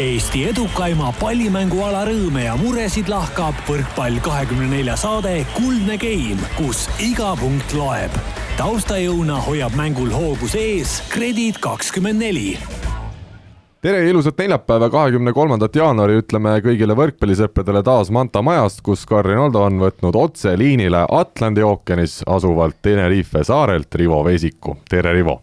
Eesti edukaima pallimänguala rõõme ja muresid lahkab võrkpall kahekümne nelja saade Kuldne Game, kus iga punkt loeb. taustajõuna hoiab mängul hoogus ees Kredit kakskümmend neli tere ja ilusat neljapäeva, kahekümne kolmandat jaanuari ütleme kõigile võrkpallisõpradele taas Manta majast, kus Karin Aldo on võtnud otse liinile Atlandi ookeanis asuvalt Tenerife saarelt Rivo Veesiku. tere, Rivo!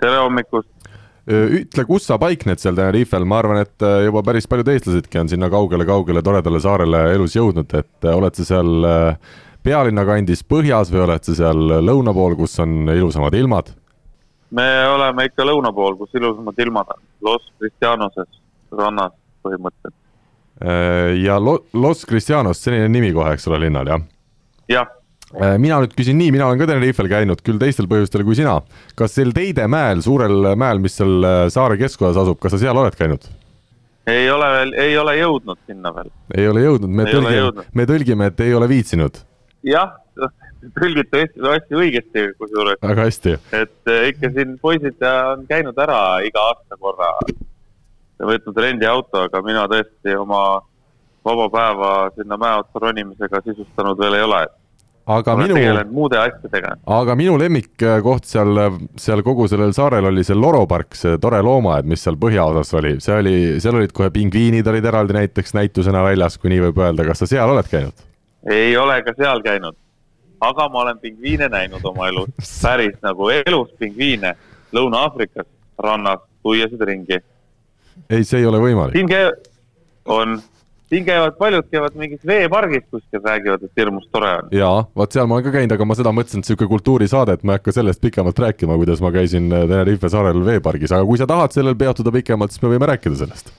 tere hommikust! Ütle, kus sa paikned seal Tenerifel, ma arvan, et äh, juba päris paljud eestlasedki on sinna kaugele-kaugele toredale saarele elus jõudnud, et äh, oled sa seal äh, pealinna kandis põhjas või oled sa seal lõuna pool, kus on ilusamad ilmad? me oleme ikka lõuna pool, kus ilusamad ilmad on, Los Cristianoses rannas põhimõtteliselt. ja Lo-, Los Cristianos, selline nimi kohe, eks ole, linnal, jah? jah Äh, mina nüüd küsin nii, mina olen ka Tenerifel käinud, küll teistel põhjustel kui sina. kas sel Teide mäel, suurel mäel, mis seal äh, saare keskosas asub, kas sa seal oled käinud? ei ole veel, ei ole jõudnud sinna veel. ei ole jõudnud, me ei tõlgime, me tõlgime, et ei ole viitsinud. jah, tõlgite hästi, hästi õigesti kusjuures. väga hästi. et äh, ikka siin poisid on käinud ära iga aasta korra, võtnud rendiauto, aga mina tõesti oma vaba päeva sinna mäe otsa ronimisega sisustanud veel ei ole aga olen minu, muude asjadega. aga minu lemmikkoht seal, seal kogu sellel saarel oli see Loro park, see tore loomaaed, mis seal põhjaosas oli, see oli, seal olid kohe pingviinid olid eraldi näiteks näitusena väljas, kui nii võib öelda, kas sa seal oled käinud? ei ole ka seal käinud, aga ma olen pingviine näinud oma elus, päris nagu elus pingviine Lõuna-Aafrikas rannas tuiasid ringi. ei, see ei ole võimalik. siin käib, on siin käivad paljud, käivad mingis veepargis kuskil, räägivad, et hirmus tore on. jaa, vot seal ma olen ka käinud, aga ma seda mõtlesin, et niisugune kultuurisaade, et ma ei hakka sellest pikemalt rääkima, kuidas ma käisin äh, Tenerife saarel veepargis, aga kui sa tahad sellel peatuda pikemalt, siis me võime rääkida sellest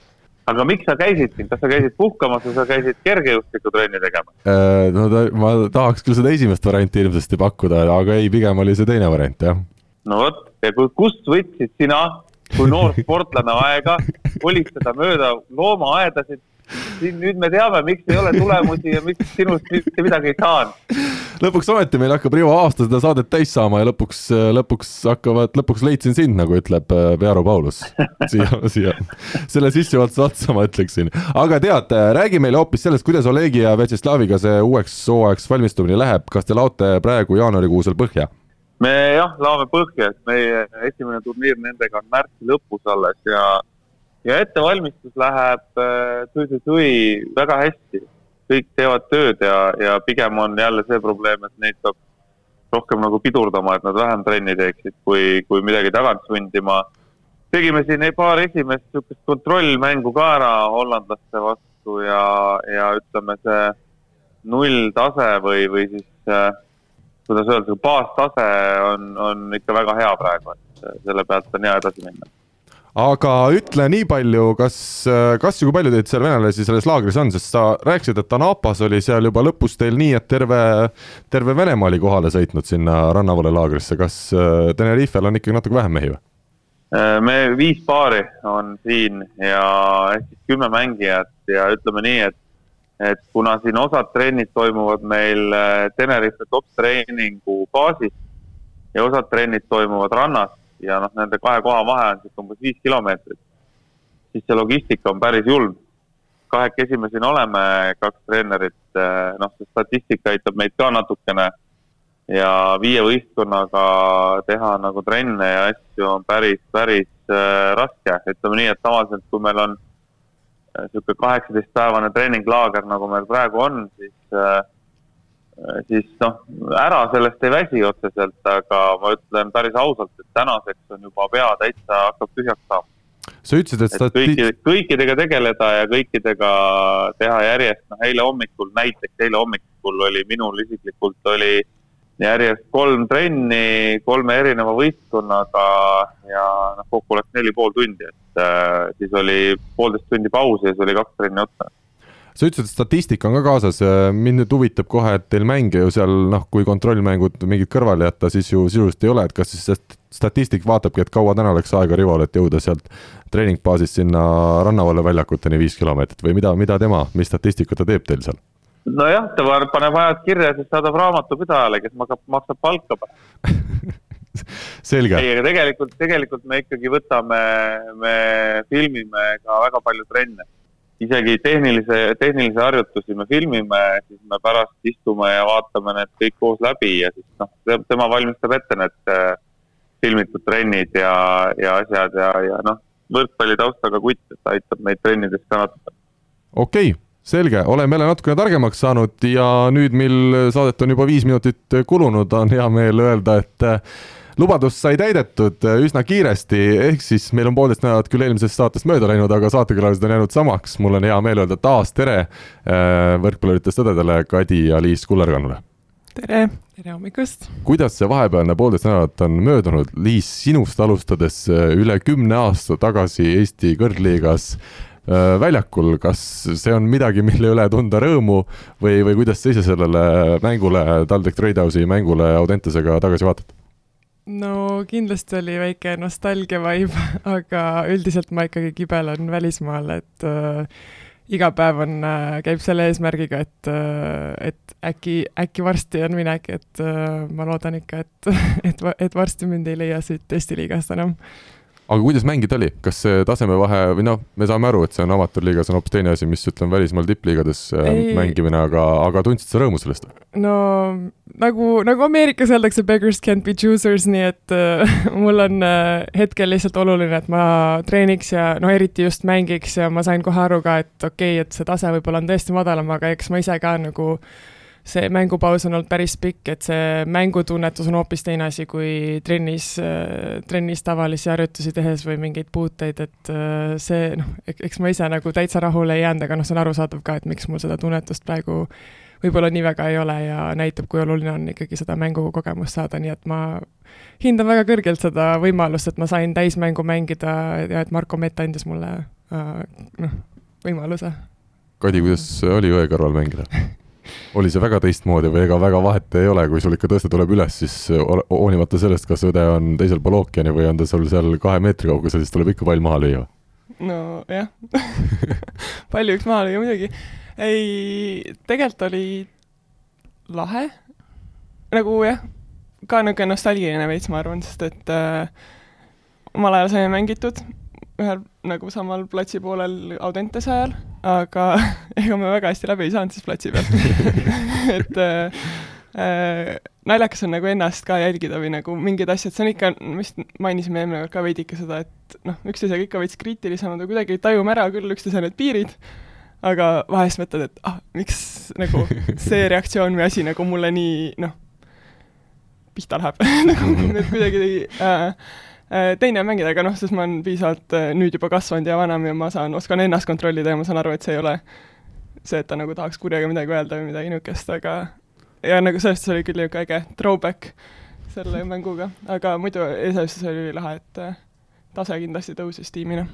aga miks sa käisid siin, kas sa käisid puhkamas või sa käisid kergejõustikutrenni tegema? Äh, no ta, ma tahaks küll seda esimest varianti ilmsesti pakkuda, aga ei, pigem oli see teine variant, jah. no vot, ja kui, kust võtsid sina kui noor sportlane aega kolistada mööda loomaaedasid nüüd me teame, miks ei ole tulemusi ja miks sinust mitte midagi ei saanud. lõpuks ometi meil hakkab Rivo aasta seda saadet täis saama ja lõpuks, lõpuks hakkavad, lõpuks leidsin sind, nagu ütleb äh, Pearu Paulus. siia, siia, selle sissejuhatuse otsa ma ütleksin. aga tead, räägi meile hoopis sellest, kuidas Olegi ja Vjatšeslaviga see uueks hooajaks valmistumine läheb, kas te laote praegu jaanuarikuusel põhja? me jah, laome põhja, et meie esimene turniir nendega on märtsi lõpus alles ja ja ettevalmistus läheb äh, tui-tui-tui väga hästi. kõik teevad tööd ja, ja pigem on jälle see probleem, et neid peab rohkem nagu pidurdama, et nad vähem trenni teeksid, kui, kui midagi tagant sundima. tegime siin paar esimest niisugust kontrollmängu ka ära hollandlaste vastu ja, ja ütleme, see nulltase või, või siis äh, kuidas öelda, baastase on, on ikka väga hea praegu, et selle pealt on hea edasi minna aga ütle nii palju, kas, kas ja kui palju teid seal venelasi selles laagris on, sest sa rääkisid, et Anapas oli seal juba lõpus teil nii, et terve, terve Venemaa oli kohale sõitnud sinna rannavalve laagrisse, kas äh, Tenerifel on ikkagi natuke vähem mehi või? Äh, me viis paari on siin ja ehk siis kümme mängijat ja ütleme nii, et et kuna siin osad trennid toimuvad meil äh, Tenerife top treeningu baasis ja osad trennid toimuvad rannas, ja noh, nende kahe koha vahe on sihuke umbes viis kilomeetrit, siis see logistika on päris julm. kahekesi me siin oleme, kaks treenerit, eh, noh, see statistika aitab meid ka natukene. Ja viie võistkonnaga teha nagu trenne ja asju on päris, päris äh, raske, ütleme nii, et tavaliselt kui meil on niisugune kaheksateistpäevane treeninglaager, nagu meil praegu on, siis Äh, siis noh, ära sellest ei väsi otseselt, aga ma ütlen päris ausalt, et tänaseks on juba pea täitsa hakkab tühjaks saama. sa ütlesid, et stati-. kõikide, kõikidega tegeleda ja kõikidega teha järjest, noh eile hommikul, näiteks eile hommikul oli minul isiklikult oli järjest kolm trenni kolme erineva võistkonnaga ja noh, kokku läks neli pool tundi, et äh, siis oli poolteist tundi pausi ja siis oli kaks trenni otsa sa ütlesid, et statistika on ka kaasas, mind nüüd huvitab kohe, et teil mänge ju seal noh, kui kontrollmängud mingid kõrvale jätta, siis ju sisuliselt ei ole, et kas siis see statistik vaatabki, et kaua täna läks aega Rivol, et jõuda sealt treeningbaasist sinna Rannavalve väljakuteni viis kilomeetrit või mida, mida tema, mis statistikat ta teeb teil seal? nojah, ta paneb ajad kirja, siis saadab raamatupidajale, kes maksab, maksab palka selge. ei, aga tegelikult, tegelikult me ikkagi võtame, me filmime ka väga palju trenne. Isegi tehnilise, tehnilisi harjutusi me filmime, siis me pärast istume ja vaatame need kõik koos läbi ja siis noh, tema valmistab ette need äh, filmitud trennid ja, ja asjad ja, ja noh, võrkpalli taustaga kutt, et aitab meid trennides ka natuke. okei okay selge, oleme jälle natukene targemaks saanud ja nüüd, mil saadet on juba viis minutit kulunud, on hea meel öelda, et lubadus sai täidetud äh, üsna kiiresti, ehk siis meil on poolteist nädalat küll eelmisest saatest mööda läinud, aga saatekülalised on jäänud samaks. mul on hea meel öelda taas tere äh, võrkpalluritest õdedele Kadi ja Liis Kullerkannule. tere, tere hommikust! kuidas see vahepealne poolteist nädalat on möödunud, Liis, sinust alustades äh, üle kümne aasta tagasi Eesti kõrgliigas väljakul, kas see on midagi, mille üle tunda rõõmu või, või kuidas sa ise sellele mängule, TalTech Tradehouse'i mängule Audentesega tagasi vaatad? No kindlasti oli väike nostalgia vibe, aga üldiselt ma ikkagi kibelen välismaal, et äh, iga päev on äh,, käib selle eesmärgiga, et äh,, et äkki, äkki varsti on minek, et äh, ma loodan ikka, et, et, et varsti mind ei leia siit Eesti liigast enam aga kuidas mängida oli, kas see tasemevahe või noh, me saame aru, et see on amatöörliigas on hoopis teine asi, mis ütleme, välismaal tippliigades äh, ei. mängimine, aga, aga tundsid sa rõõmu sellest? no nagu, nagu Ameerikas öeldakse, beggars can't be choosers, nii et äh, mul on äh, hetkel lihtsalt oluline, et ma treeniks ja no eriti just mängiks ja ma sain kohe aru ka, et okei okay,, et see tase võib-olla on tõesti madalam, aga eks ma ise ka nagu äh, see mängupaus on olnud päris pikk, et see mängutunnetus on hoopis teine asi kui trennis, trennis tavalisi harjutusi tehes või mingeid puuteid, et äh, see noh, eks ma ise nagu täitsa rahule ei jäänud, aga noh, see on arusaadav ka, et miks mul seda tunnetust praegu võib-olla nii väga ei ole ja näitab, kui oluline on ikkagi seda mängukogemust saada, nii et ma hindan väga kõrgelt seda võimalust, et ma sain täismängu mängida ja et Marko Mett andis mulle äh, noh, võimaluse. Kadi, kuidas oli õe kõrval mängida oli see väga teistmoodi või ega väga vahet ei ole, kui sul ikka tõste tuleb üles, siis hoolimata sellest, kas õde on teisel pool ookeani või on ta sul seal kahe meetri kaugusel, siis tuleb ikka pall maha lüüa? nojah palju üks maha lüüa muidugi. ei, tegelikult oli lahe, nagu jah, ka niisugune nostalgiline veits, ma arvan, sest et äh, omal ajal saime mängitud ühel nagu samal platsi poolel Audentese ajal, aga ega me väga hästi läbi ei saanud siis platsi pealt. Et äh, äh, naljakas on nagu ennast ka jälgida või nagu mingid asjad, see on ikka, vist mainisime eelmine kord ka veidike seda, et noh, üksteisega ikka veits kriitilisemad või kuidagi tajume ära küll üksteise need piirid, aga vahest mõtled, et ah, miks nagu see reaktsioon või asi nagu mulle nii noh, pihta läheb. Nagu, et kuidagi Äh, teine on mängida, aga noh, sest ma olen piisavalt äh, nüüd juba kasvanud ja vanem ja ma saan, oskan ennast kontrollida ja ma saan aru, et see ei ole see, et ta nagu tahaks kurjaga midagi öelda või midagi niisugust, aga ja nagu sellest oli küll niisugune äge throwback selle mänguga, aga muidu iseenesest oli lahe, et äh, tase kindlasti tõusis tiimina.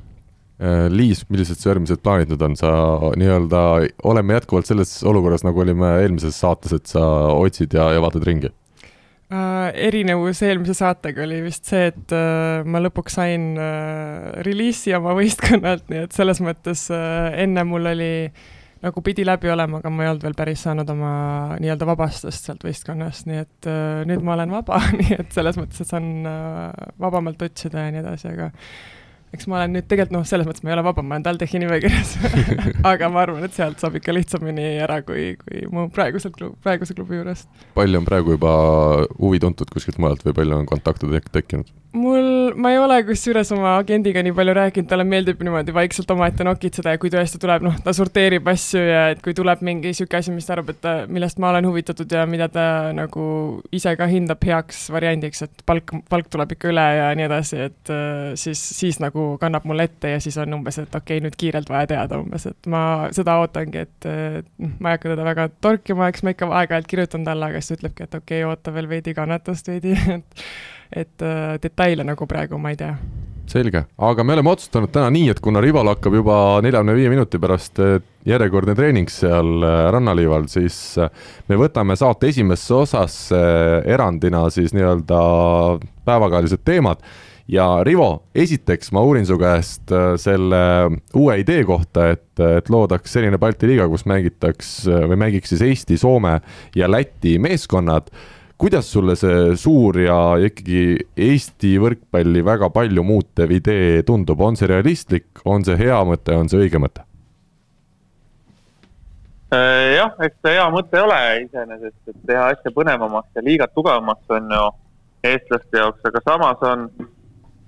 Liis, millised su järgmised plaanid nüüd on, sa nii-öelda, oleme jätkuvalt selles olukorras, nagu olime eelmises saates, et sa otsid ja, ja vaatad ringi? Uh, erinevus eelmise saatega oli vist see, et uh, ma lõpuks sain uh, reliisi oma võistkonnalt, nii et selles mõttes uh, enne mul oli nagu pidi läbi olema, aga ma ei olnud veel päris saanud oma nii-öelda vabastust sealt võistkonnast, nii et uh, nüüd ma olen vaba nii et selles mõttes, et saan uh, vabamalt otsida ja nii edasi, aga eks ma olen nüüd tegelikult noh, selles mõttes ma ei ole vaba, ma olen TalTechi nimekirjas aga ma arvan, et sealt saab ikka lihtsamini ära kui, kui mu praeguselt klub, praeguse klubi juurest. palju on praegu juba huvi tuntud kuskilt mujalt või palju on kontakte tek tekkinud? Mul, ma ei ole kusjuures oma agendiga nii palju rääkinud, talle meeldib niimoodi vaikselt omaette nokitseda ja kui tõesti tuleb, noh, ta sorteerib asju ja et kui tuleb mingi niisugune asi, mis ta arvab, et ta, millest ma olen huvitatud ja mida ta nagu ise ka hindab heaks variandiks, et palk, palk tuleb ikka üle ja nii edasi, et äh, siis, siis nagu kannab mulle ette ja siis on umbes, et okei okay,, nüüd kiirelt vaja teada umbes, et ma seda ootangi, et ma ei hakka teda väga torkima, eks ma ikka aeg-ajalt kirjutan talle, aga siis ta ütlebki, et okei okay,, oota veel veidi kannatust veidi, et et äh, detaile nagu praegu ma ei tea. selge, aga me oleme otsustanud täna nii, et kuna Rival hakkab juba neljakümne viie minuti pärast äh, järjekordne treening seal äh, rannaliival, siis me võtame saate esimesse osasse erandina siis nii-öelda päevakajalised teemad. Ja Rivo, esiteks ma uurin su käest selle uue idee kohta, et, et loodaks selline Balti liiga, kus mängitaks või mängiks siis Eesti, Soome ja Läti meeskonnad kuidas sulle see suur ja ikkagi Eesti võrkpalli väga palju muutev idee tundub, on see realistlik, on see hea mõte, on see õige mõte? Äh, jah, eks see hea mõte ole iseenesest, et teha asja põnevamaks ja liigat tugevamaks on ju eestlaste jaoks, aga samas on,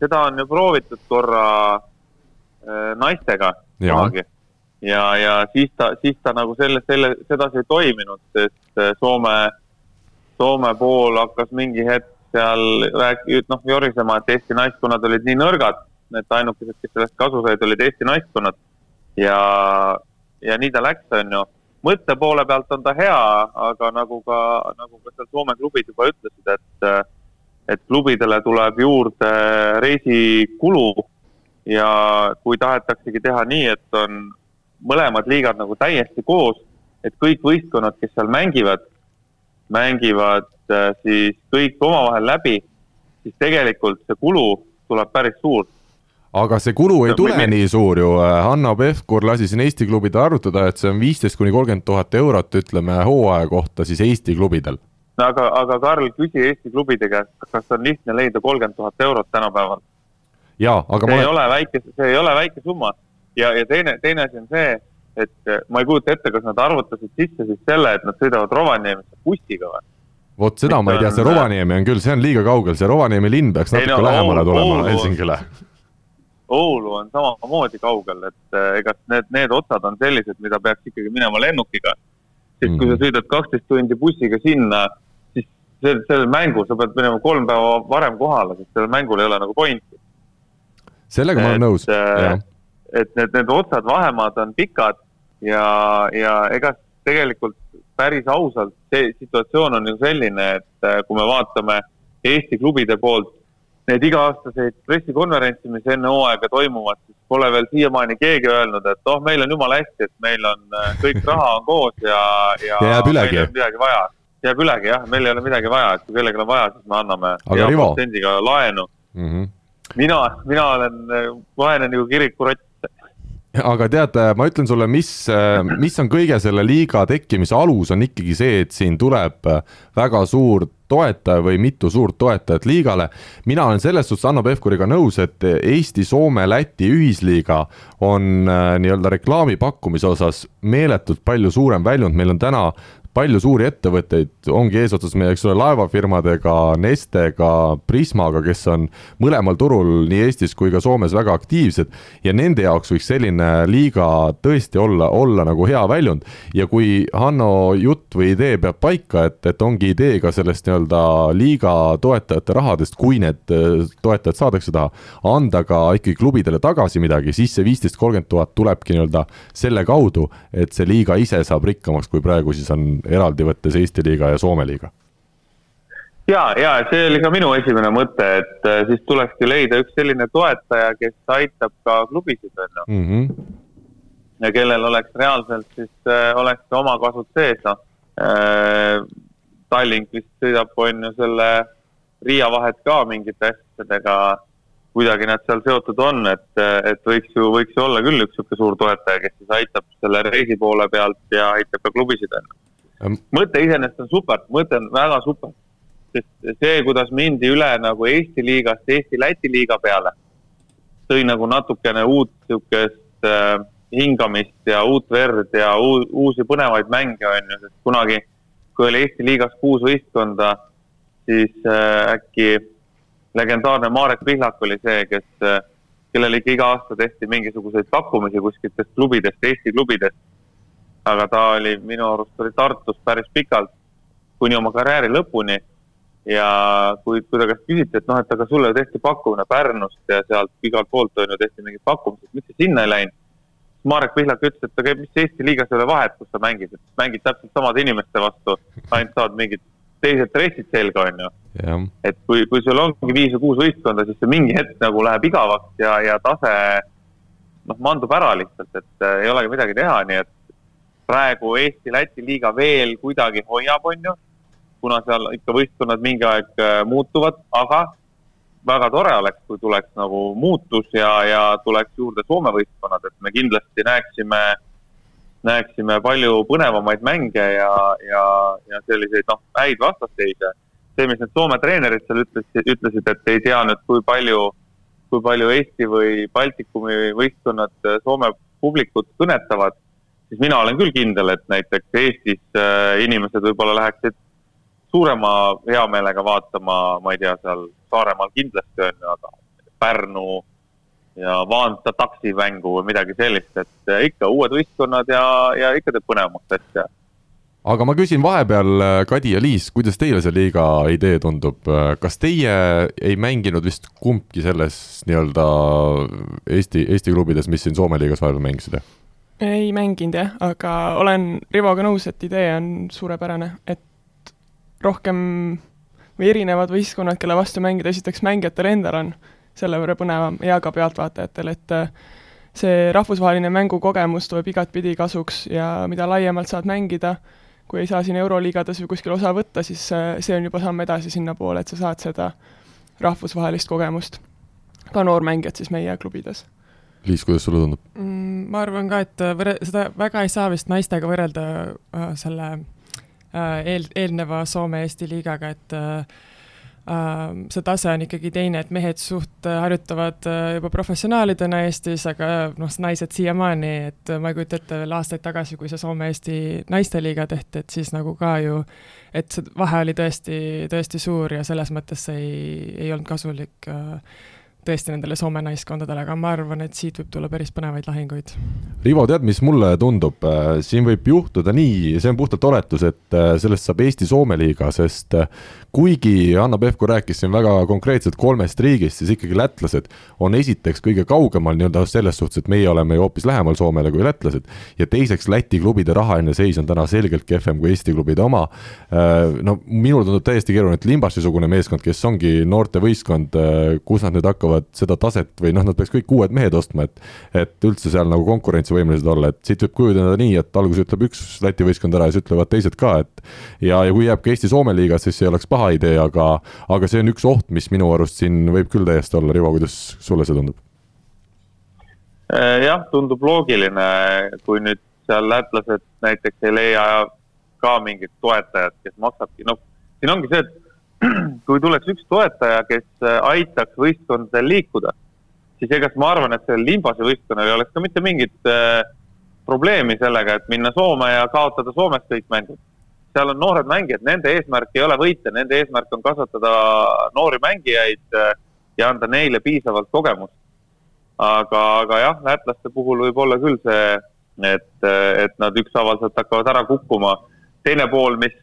seda on ju proovitud korra äh, naistega kunagi. ja, ja siis ta, siis ta nagu selle, selle, sedasi ei toiminud, sest äh, Soome, Soome pool hakkas mingi hetk seal rääk-, noh, jorisema, et Eesti naiskonnad olid nii nõrgad, et ainukesed, kes sellest kasu said, olid Eesti naiskonnad. ja, ja nii ta läks, on ju mõtte poole pealt on ta hea, aga nagu ka, nagu ka seal Soome klubid juba ütlesid, et, et klubidele tuleb juurde reisikulu ja kui tahetaksegi teha nii, et on mõlemad liigad nagu täiesti koos, et kõik võistkonnad, kes seal mängivad, mängivad äh, siis kõik omavahel läbi, siis tegelikult see kulu tuleb päris suur aga see kulu ei tule nii suur ju, Hanno Pevkur lasi siin Eesti klubidel arvutada, et see on viisteist kuni kolmkümmend tuhat eurot, ütleme hooaja kohta siis Eesti klubidel. no aga, aga Karl, küsi Eesti klubide käest, kas on lihtne leida kolmkümmend tuhat eurot tänapäeval? jaa, aga see ma ei ole väike, see ei ole väike summa ja, ja teine, teine asi on see, et ma ei kujuta ette, kas nad arvutasid sisse siis selle, et nad sõidavad Rovaniemisse bussiga või? vot seda Mitte ma ei tea, see Rovaniemi on küll, see on liiga kaugel, see Rovaniemi linn peaks natuke no, lähemale tulema Helsingile Oulu on samamoodi kaugel, et äh, ega need, need otsad on sellised, mida peaks ikkagi minema lennukiga. sest kui sa mhm. sõidad kaksteist tundi bussiga sinna, siis sel, sellel mängul sa pead minema kolm päeva varem kohale, sest sellel mängul ei ole nagu pointi. sellega ma olen nõus, äh, jah. Et need, need otsad, vahemaad on pikad ja, ja ega tegelikult päris ausalt, see situatsioon on ju selline, et äh, kui me vaatame Eesti klubide poolt neid iga-aastaseid pressikonverentse, mis enne hooaega toimuvad, siis pole veel siiamaani keegi öelnud, et oh, meil on jumala hästi, et meil on äh, kõik raha on koos ja, ja, ja jääb ülegi. midagi vaja. jääb ülegi jah, meil ei ole midagi vaja, et kui kellelgi on vaja, siis me anname protsendiga laenu mm. -hmm. mina, mina olen äh, vaene nagu kirikurott aga tead, ma ütlen sulle, mis, mis on kõige selle liiga tekkimise alus, on ikkagi see, et siin tuleb väga suur toetaja või mitu suurt toetajat liigale. mina olen selles suhtes Hanno Pevkuriga nõus, et Eesti, Soome, Läti ühisliiga on äh, nii-öelda reklaami pakkumise osas meeletult palju suurem väljund, meil on täna palju suuri ettevõtteid, ongi eesotsas meie, eks ole, laevafirmadega, Nestega, Prismaga, kes on mõlemal turul nii Eestis kui ka Soomes väga aktiivsed ja nende jaoks võiks selline liiga tõesti olla, olla nagu hea väljund. ja kui Hanno jutt või idee peab paika, et, et ongi idee ka sellest nii-öelda liiga toetajate rahadest, kui need äh, toetajad saadakse taha, anda ka ikkagi klubidele tagasi midagi, siis see viisteist, kolmkümmend tuhat tulebki nii-öelda selle kaudu, et see liiga ise saab rikkamaks, kui praegu siis on eraldi võttes Eesti liiga ja Soome liiga? ja, ja see oli ka minu esimene mõte, et äh, siis tulekski leida üks selline toetaja, kes aitab ka klubisid, on ju. Mhm. ja kellel oleks reaalselt siis äh,, oleks ka omakasud sees, noh äh,. Tallink vist sõidab, on ju, selle Riia vahet ka mingite asjadega kuidagi nad seal seotud on, et, et võiks ju, võiks ju olla küll üks niisugune suur toetaja, kes siis aitab selle reisi poole pealt ja aitab ka klubisid, on ju mõte iseenesest on super, mõte on väga super. sest see, kuidas mindi üle nagu Eesti liigast Eesti-Läti liiga peale, tõi nagu natukene uut niisugust äh, hingamist ja uut verd ja uusi põnevaid mänge, on ju, sest kunagi, kui oli Eesti liigas kuus võistkonda, siis äh, äkki legendaarne Marek Pihlak oli see, kes äh,, kellele ikka iga aasta tehti mingisuguseid pakkumisi kuskiltest klubidest, Eesti klubidest aga ta oli minu arust oli Tartus päris pikalt, kuni oma karjääri lõpuni. ja kui, kui ta käest küsiti, et noh, et aga sulle tehti pakkumine Pärnust ja sealt igalt poolt on ju tehti mingid pakkumised, miks sa sinna ei läinud? Marek Pihlak ütles, et aga mis Eesti liigas ei ole vahet, kus sa mängid, et mängid täpselt samade inimeste vastu, ainult saad mingid teised dressid selga, on ju. et kui, kui sul ongi viis või kuus võistkonda, siis see mingi hetk nagu läheb igavaks ja, ja tase noh, mandub ära lihtsalt, et äh, ei olegi midagi teha, nii et praegu Eesti-Läti liiga veel kuidagi hoiab, on ju, kuna seal ikka võistkonnad mingi aeg äh, muutuvad, aga väga tore oleks, kui tuleks nagu muutus ja, ja tuleks juurde Soome võistkonnad, et me kindlasti näeksime, näeksime palju põnevamaid mänge ja, ja, ja selliseid noh, häid vastasseise. see, mis need Soome treenerid seal ütlesid, ütlesid, et ei tea nüüd, kui palju, kui palju Eesti või Baltikumi võistkonnad Soome publikut kõnetavad, siis mina olen küll kindel, et näiteks Eestis äh, inimesed võib-olla läheksid suurema heameelega vaatama, ma ei tea, seal Saaremaal kindlasti on ju, aga Pärnu ja Vaanta taksimängu või midagi sellist, et äh, ikka uued võistkonnad ja, ja ikka teeb põnevamaks asja aga ma küsin vahepeal, äh, Kadi ja Liis, kuidas teile see liiga idee tundub, kas teie ei mänginud vist kumbki selles nii-öelda Eesti, Eesti klubides, mis siin Soome liigas vahepeal mängisid? Ei mänginud jah, aga olen Rivoga nõus, et idee on suurepärane, et rohkem või erinevad võistkonnad, kelle vastu mängida, esiteks mängijatel endal on selle võrra põnevam ja ka pealtvaatajatel, et äh, see rahvusvaheline mängukogemus tuleb igatpidi kasuks ja mida laiemalt saad mängida, kui ei saa siin Euroliigades või kuskil osa võtta, siis äh, see on juba samm edasi sinnapoole, et sa saad seda rahvusvahelist kogemust. ka noormängijad siis meie klubides Liis, kuidas sulle tundub mm,? ma arvan ka, et äh, võrre-, seda väga ei saa vist naistega võrrelda äh, selle äh, eel, eelneva Soome-Eesti liigaga, et äh, äh, see tase on ikkagi teine, et mehed suht äh, harjutavad juba professionaalidena Eestis, aga noh, naised siiamaani, et ma ei kujuta ette veel aastaid tagasi, kui see Soome-Eesti naisteliiga tehti, et siis nagu ka ju, et see vahe oli tõesti, tõesti suur ja selles mõttes see ei, ei olnud kasulik äh, tõesti nendele Soome naiskondadele, aga ma arvan, et siit võib tulla päris põnevaid lahinguid. Rivo, tead, mis mulle tundub, siin võib juhtuda nii, see on puhtalt oletus, et äh, sellest saab Eesti-Soome liiga, sest äh, kuigi Hanno Pevkur rääkis siin väga konkreetselt kolmest riigist, siis ikkagi lätlased on esiteks kõige kaugemal nii-öelda selles suhtes, et meie oleme ju hoopis lähemal Soomele kui lätlased. ja teiseks, Läti klubide rahaline seis on täna selgelt kehvem kui Eesti klubide oma. no minule tundub täiesti keeruline, et Limbasi-sugune meeskond, kes ongi noortevõistkond, kus nad nüüd hakkavad seda taset või noh, nad peaks kõik uued mehed ostma, et et üldse seal nagu konkurentsivõimelised olla, et siit võib kujuneda nii, et alguses ütleb üks Läti võistkond ära ja siis ütlevad teised ka, et ja, ja kui jääb ka Eesti-Soome liigas, siis ei oleks paha idee, aga aga see on üks oht, mis minu arust siin võib küll täiesti olla, Rivo, kuidas sulle see tundub? Äh, jah, tundub loogiline, kui nüüd seal lätlased näiteks ei leia ka mingit toetajat, kes maksabki, noh, siin ongi see, et kui tuleks üks toetaja, kes äh, aitaks võistkondadel liikuda, siis ega ma arvan, et sellel Limbase võistkonnal ei oleks ka mitte mingit äh, probleemi sellega, et minna Soome ja kaotada Soomes kõik mängud. Seal on noored mängijad, nende eesmärk ei ole võita, nende eesmärk on kasvatada noori mängijaid äh, ja anda neile piisavalt kogemust. aga, aga jah, lätlaste puhul võib olla küll see, et, et nad ükshaaval sealt hakkavad ära kukkuma. teine pool, mis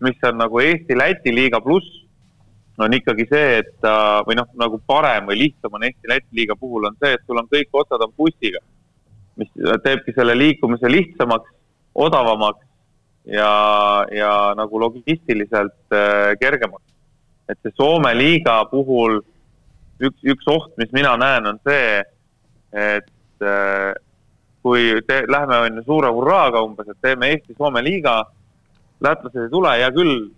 mis on nagu Eesti-Läti liiga pluss, on ikkagi see, et ta või noh, nagu parem või lihtsam on Eesti-Läti liiga puhul on see, et sul on kõik otsad on bussiga, mis teebki selle liikumise lihtsamaks, odavamaks ja, ja nagu logistiliselt äh, kergemaks. et see Soome liiga puhul üks, üks oht, mis mina näen, on see, et äh, kui te, lähme on ju suure hurraaga umbes, et teeme Eesti-Soome liiga lätlased ei tule, hea küll,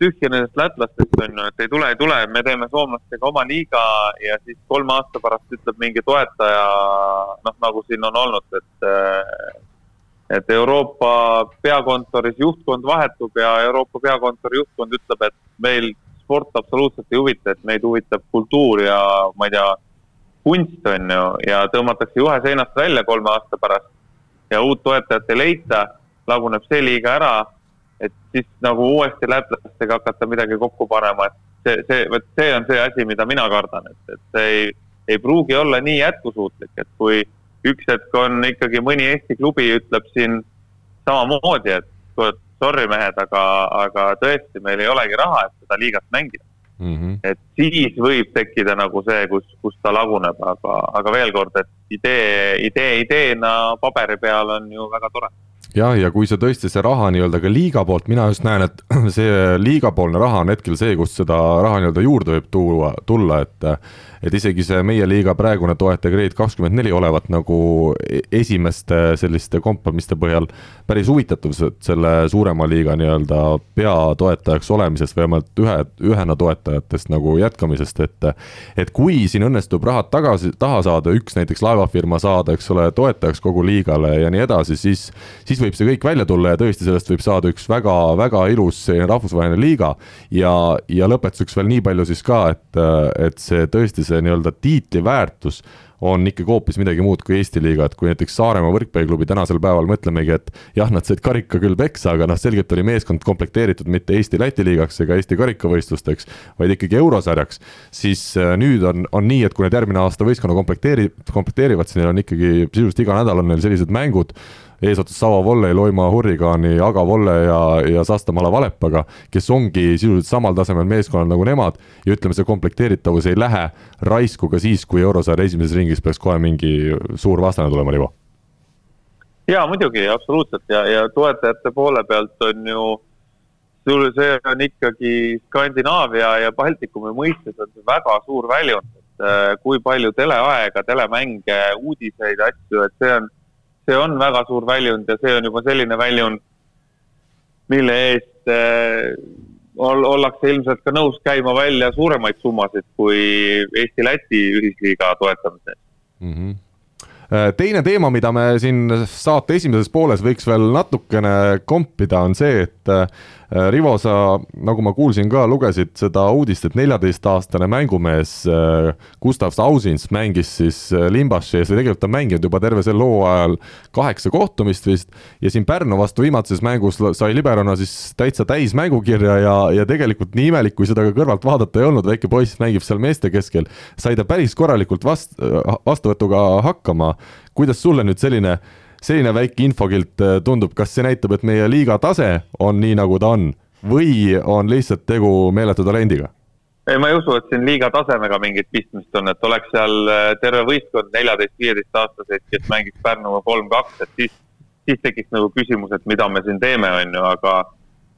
tühja nendest lätlastest on ju, et ei tule, ei tule, me teeme soomlastega oma liiga ja siis kolme aasta pärast ütleb mingi toetaja, noh, nagu siin on olnud, et et Euroopa peakontoris juhtkond vahetub ja Euroopa peakontori juhtkond ütleb, et meil sport absoluutselt ei huvita, et meid huvitab kultuur ja ma ei tea, kunst on ju, ja tõmmatakse juhe seinast välja kolme aasta pärast. Ja uut toetajat ei leita, laguneb see liiga ära et siis nagu uuesti lätlastega hakata midagi kokku panema, et see, see, vot see on see asi, mida mina kardan, et, et see ei, ei pruugi olla nii jätkusuutlik, et kui üks hetk on ikkagi mõni Eesti klubi ütleb siin samamoodi, et sorry mehed, aga, aga tõesti, meil ei olegi raha, et seda liigat mängida mm. -hmm. et siis võib tekkida nagu see, kus, kus ta laguneb, aga, aga veel kord, et idee, idee ideena paberi peal on ju väga tore jah, ja kui see tõesti see raha nii-öelda ka liiga poolt, mina just näen, et see liigapoolne raha on hetkel see, kust seda raha nii-öelda juurde võib tuua, tulla, et et isegi see meie liiga praegune toetaja Grade kakskümmend neli olevat nagu e-, esimeste selliste kompamiste põhjal päris huvitatud selle suurema liiga nii-öelda peatoetajaks olemisest või vähemalt ühe, ühena toetajatest nagu jätkamisest, et et kui siin õnnestub rahad tagasi, taha saada, üks näiteks laevafirma saada, eks ole, toetajaks kogu liigale ja nii edasi, siis siis võib see kõik välja tulla ja tõesti sellest võib saada üks väga-väga ilus selline rahvusvaheline liiga. ja, ja lõpetuseks veel nii palju siis ka, et, et see tõesti see nii-öelda tiitli väärtus on ikkagi hoopis midagi muud kui Eesti liiga, et kui näiteks Saaremaa võrkpalliklubi tänasel päeval mõtlemegi, et jah, nad said karika küll peksa, aga noh, selgelt oli meeskond komplekteeritud mitte Eesti-Läti liigaks ega Eesti karikavõistlusteks, vaid ikkagi eurosarjaks, siis äh, nüüd on, on nii, et kui nad järgmine aasta võistkonna komplekteeri-, komplekteerivad, siis neil on ikkagi sisuliselt iga nädal on neil sellised mängud, eesotsas Savo Volley, Loimaa Hurrikaani, Aga Volle ja, ja Sastamala Valepaga, kes ongi sisuliselt samal tasemel meeskonnad nagu nemad ja ütleme, see komplekteeritavus ei lähe raisku ka siis, kui eurosarja esimeses ringis peaks kohe mingi suur vastane tulema, Rivo. jaa, muidugi, absoluutselt ja, ja toetajate poole pealt on ju sul, see on ikkagi Skandinaavia ja Baltikumi mõistes on see väga suur väljund, et äh, kui palju teleaega, telemänge, uudiseid, asju, et see on see on väga suur väljund ja see on juba selline väljund, mille eest äh, ollakse ilmselt ka nõus käima välja suuremaid summasid kui Eesti-Läti ühisliiga toetamiseks mm. -hmm teine teema, mida me siin saate esimeses pooles võiks veel natukene kompida, on see, et Äh, Rivo, sa, nagu ma kuulsin ka, lugesid seda uudist, et neljateistaastane mängumees äh, Gustav Sausins mängis siis äh, Limbaši ees või tegelikult ta on mänginud juba terve sel hooajal kaheksa kohtumist vist. Ja siin Pärnu vastu viimases mängus sai liberona siis täitsa täis mängukirja ja, ja tegelikult nii imelik, kui seda ka kõrvalt vaadata ei olnud, väike poiss mängib seal meeste keskel, sai ta päris korralikult vast-, vastuvõtuga hakkama. kuidas sulle nüüd selline selline väike infokilt äh, tundub, kas see näitab, et meie liiga tase on nii, nagu ta on või on lihtsalt tegu meeletu talendiga? ei, ma ei usu, et siin liiga tasemega mingit pistmist on, et oleks seal äh, terve võistkond neljateist, viieteist aastaseid, kes mängiks Pärnuga kolm-kaks, et siis, siis tekiks nagu küsimus, et mida me siin teeme, on ju, aga,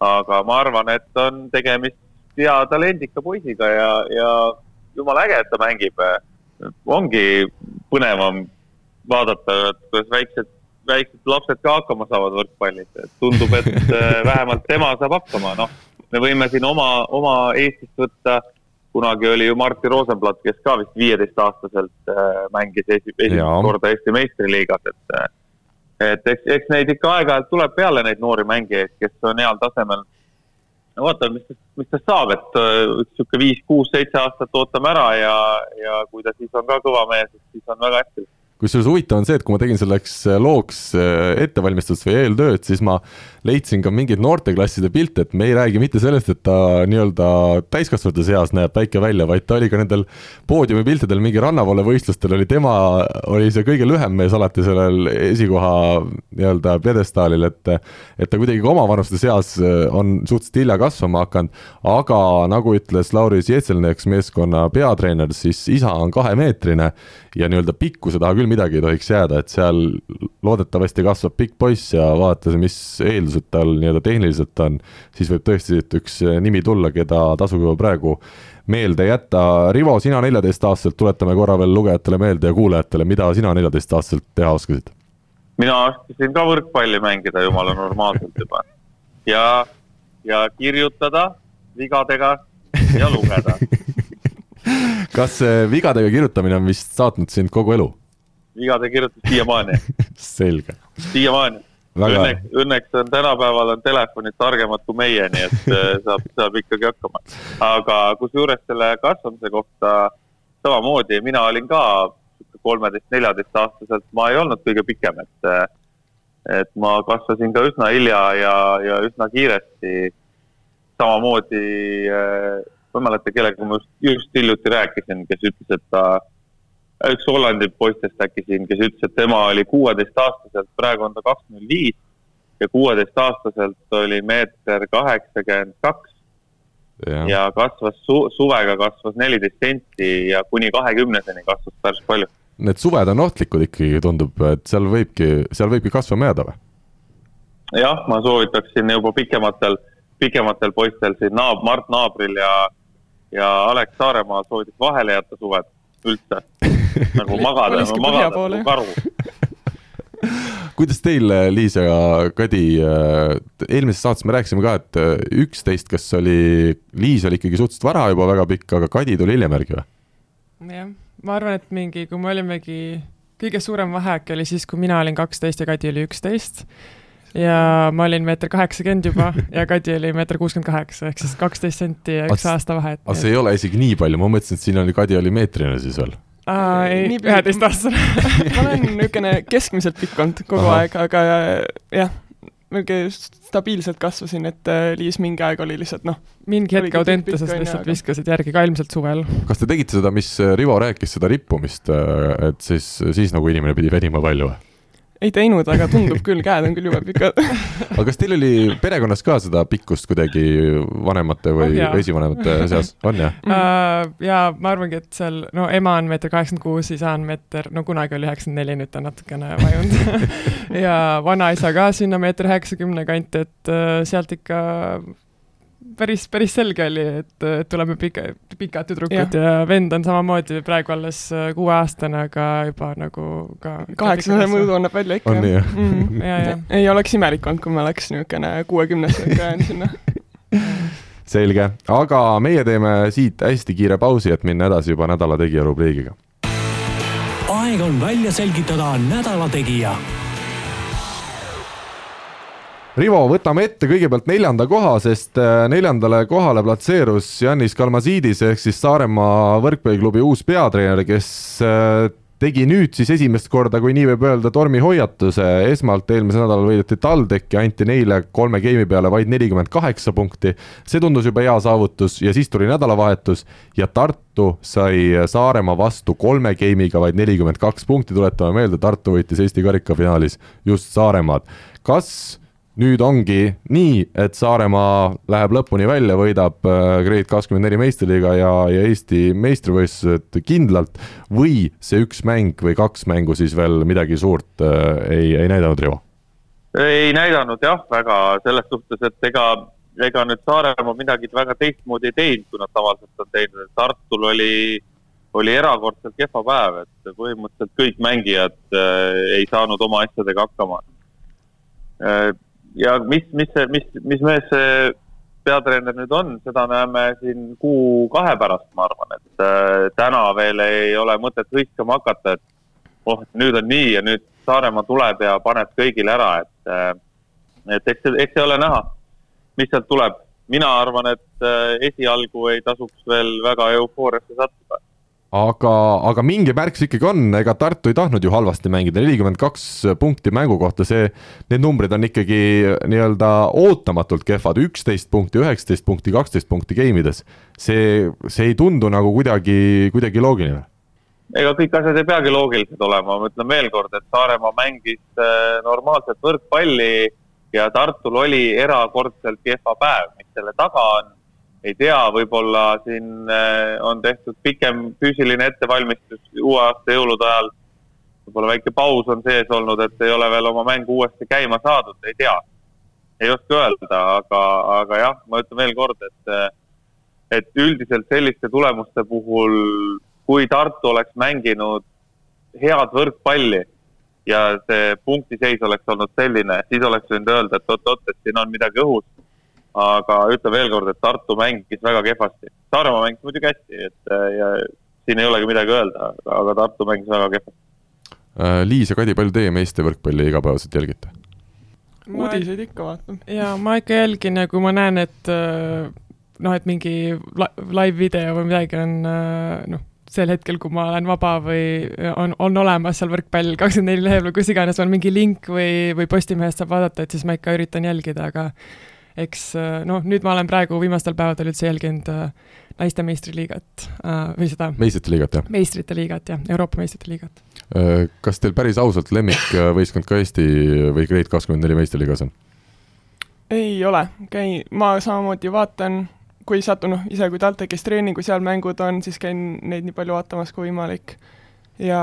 aga ma arvan, et on tegemist hea talendika poisiga ja, ja jumala äge, et ta mängib. ongi põnevam vaadata, et kuidas väiksed väiksed lapsed ka hakkama saavad võrkpallis, et tundub, et äh, vähemalt tema saab hakkama, noh. me võime siin oma, oma Eestist võtta, kunagi oli ju Martti Rosenblatt, kes ka vist viieteistaastaselt äh, mängis esi, esimest korda Eesti meistriliigas, et äh, et eks, eks neid ikka aeg-ajalt tuleb peale, neid noori mängijaid, kes on heal tasemel. no vaatame, mis, mis tast saab, et niisugune viis, kuus, seitse aastat ootame ära ja, ja kui ta siis on ka kõva mees, siis on väga hästi kusjuures huvitav on see, et kui ma tegin selleks äh, looks äh, ettevalmistust või eeltööd, siis ma leidsin ka mingeid noorteklasside pilte, et me ei räägi mitte sellest, et ta nii-öelda täiskasvanute seas näeb väike välja, vaid ta oli ka nendel poodiumi piltidel mingi rannavalle võistlustel oli tema, oli see kõige lühem mees alati sellel esikoha nii-öelda pjedestaalil, et et ta kuidagi ka omavanuste seas äh, on suhteliselt hilja kasvama hakanud, aga nagu ütles Lauri Zietselneks, meeskonna peatreener, siis isa on kahemeetrine ja nii-öelda pikkuse taha küll midagi ei tohiks jääda, et seal loodetavasti kasvab pikk poiss ja vaadates, mis eeldused tal nii-öelda tehniliselt on, siis võib tõesti siit üks nimi tulla, keda tasub juba praegu meelde jätta. Rivo, sina neljateistaastaselt, tuletame korra veel lugejatele meelde ja kuulajatele, mida sina neljateistaastaselt teha oskasid? mina oskasin ka võrkpalli mängida jumala normaalselt juba ja, ja kirjutada vigadega ja lugeda kas vigadega kirjutamine on vist saatnud sind kogu elu? Vigade kirjutus siiamaani selge. siiamaani. õnneks, õnneks on tänapäeval on telefonid targemad kui meie, nii et äh, saab, saab ikkagi hakkama. aga kusjuures selle kasvamise kohta samamoodi, mina olin ka kolmeteist, neljateist aastaselt, ma ei olnud kõige pikem, et äh, et ma kasvasin ka üsna hilja ja, ja üsna kiiresti. samamoodi äh, ma ei mäleta, kellega ma just, just hiljuti rääkisin, kes ütles, et ta, üks Hollandi poistest äkki siin, kes ütles, et tema oli kuueteistaastaselt, praegu on ta kakskümmend viis ja kuueteistaastaselt oli meeter kaheksakümmend kaks. ja kasvas su, suvega kasvas neliteist senti ja kuni kahekümneseni kasvas päris palju. Need suved on ohtlikud ikkagi, tundub, et seal võibki, seal võibki kasvama jääda või? jah, ma soovitaksin juba pikematel, pikematel poistel siin naab-, Mart Naabril ja ja Alex Saaremaa soovitas vahele jätta suved üldse, nagu magada, magada nagu karu kuidas teil, Liis ja Kadi, äh, eelmises saates me rääkisime ka, et äh, üksteist, kas oli, Liis oli ikkagi suhteliselt vara juba väga pikk, aga Kadi tuli hiljem järgi või? jah, ma arvan, et mingi, kui me olimegi, kõige suurem vahe äkki oli siis, kui mina olin kaksteist ja Kadi oli üksteist ja ma olin meeter kaheksakümmend juba ja Kadi oli meeter kuuskümmend kaheksa, ehk siis kaksteist senti ja üks aasta vahet. aga see ei ole isegi nii palju, ma mõtlesin, et siin oli, Kadi oli meetrine siis veel aa, ei, üheteistaastane ma olen niisugune keskmiselt pikk olnud kogu Aha. aeg, aga jah, niisugune stabiilselt kasvasin, et äh, Liis mingi aeg oli lihtsalt noh. mingi hetk Audentases lihtsalt aga... viskasid järgi ka ilmselt suvel. kas te tegite seda, mis Rivo rääkis, seda rippumist, äh, et siis, siis nagu inimene pidi venima palju või? Ei teinud, aga tundub küll, käed on küll jube pikad. Aga kas teil oli perekonnas ka seda pikkust kuidagi vanemate või oh, esivanemate seas, on jah? Uh,? ja ma arvangi, et seal, no ema on meeter kaheksakümmend kuus, isa on meeter, no kunagi oli üheksakümmend neli, nüüd ta on natukene vajunud. Ja vanaisa ka sinna meeter üheksakümne kanti, et uh, sealt ikka päris, päris selge oli, et, tuleme pika, pikad tüdrukud ja. ja vend on samamoodi praegu alles äh, kuueaastane, aga juba nagu ka kaheksasada mõõdu annab välja ikka. on nii jah mm,? ja, ja. ei oleks imelik olnud, kui me oleks niisugune kuuekümnestega jäänud sinna selge, aga meie teeme siit hästi kiire pausi, et minna edasi juba nädala tegija rubriigiga. aeg on välja selgitada nädala tegija Rivo, võtame ette kõigepealt neljanda koha, sest äh, neljandale kohale platseerus Janis Kalmasiidis ehk siis Saaremaa võrkpalliklubi uus peatreener, kes äh, tegi nüüd siis esimest korda, kui nii võib öelda, tormihoiatuse. esmalt eelmisel nädalal võideti TalTech ja anti neile kolme geimi peale vaid nelikümmend kaheksa punkti. see tundus juba hea saavutus ja siis tuli nädalavahetus ja Tartu sai Saaremaa vastu kolme geimiga vaid nelikümmend kaks punkti. tuletame meelde, Tartu võitis Eesti karikafinaalis just Saaremaad. kas nüüd ongi nii, et Saaremaa läheb lõpuni välja, võidab äh, Grade kakskümmend neli meistriliiga ja, ja Eesti meistrivõistlused kindlalt. Või see üks mäng või kaks mängu siis veel midagi suurt äh, ei, ei näidanud, Rivo? ei näidanud jah, väga selles suhtes, et ega, ega nüüd Saaremaa midagi väga teistmoodi ei teinud, kui nad tavaliselt on teinud, et Tartul oli, oli erakordselt kehva päev, et põhimõtteliselt kõik mängijad äh, ei saanud oma asjadega hakkama. Äh, ja mis, mis mis, mis mees see peatreener nüüd on, seda näeme siin kuu-kahe pärast, ma arvan, et äh, täna veel ei ole mõtet hõiskama hakata, et oh, nüüd on nii ja nüüd Saaremaa tuleb ja paneb kõigile ära, et äh, et eks, eks see ole näha, mis sealt tuleb. mina arvan, et äh, esialgu ei tasuks veel väga eufooriasse sattuda aga, aga mingi märk see ikkagi on, ega Tartu ei tahtnud ju halvasti mängida, nelikümmend kaks punkti mängu kohta, see, need numbrid on ikkagi nii-öelda ootamatult kehvad, üksteist punkti, üheksateist punkti, kaksteist punkti game ides. see, see ei tundu nagu kuidagi, kuidagi loogiline. Ega kõik asjad ei peagi loogilised olema, ma ütlen veel kord, et Saaremaa mängis äh, normaalset võrkpalli ja Tartul oli erakordselt kehva päev, mis selle taga on ei tea, võib-olla siin äh, on tehtud pikem füüsiline ettevalmistus uue aasta jõulude ajal. võib-olla väike paus on sees olnud, et ei ole veel oma mängu uuesti käima saadud, ei tea. ei oska öelda, aga, aga jah, ma ütlen veel kord, et, äh, et üldiselt selliste tulemuste puhul, kui Tartu oleks mänginud head võrkpalli ja see punktiseis oleks olnud selline, siis oleks võinud öelda, et oot-oot, et siin on midagi õhus aga ütlen veel kord, et Tartu mängis väga kehvasti. Saaremaa mängis muidugi hästi, et äh, ja siin ei olegi midagi öelda, aga Tartu mängis väga kehvasti. Äh, Liis ja Kadi, palju teie meeste võrkpalli igapäevaselt jälgite? uudiseid ikka vaatan. jaa, ma ikka jälgin ja kui ma näen, et äh, noh, et mingi live video või midagi on noh, sel hetkel, kui ma olen vaba või on, on olemas seal võrkpall kakskümmend neli lehekülge, kus iganes on mingi link või, või Postimehest saab vaadata, et siis ma ikka üritan jälgida, aga eks äh, noh, nüüd ma olen praegu viimastel päevadel üldse jälginud äh, naiste meistriliigat äh, või seda meistrite liigat, jah? meistrite liigat, jah, Euroopa meistrite liigat. kas teil päris ausalt lemmikvõistkond ka Eesti või Grade kakskümmend neli meistriliigas on? ei ole, käi-, ma samamoodi vaatan, kui satun, noh, ise kui TalTechis treening, kui seal mängud on, siis käin neid nii palju vaatamas kui võimalik ja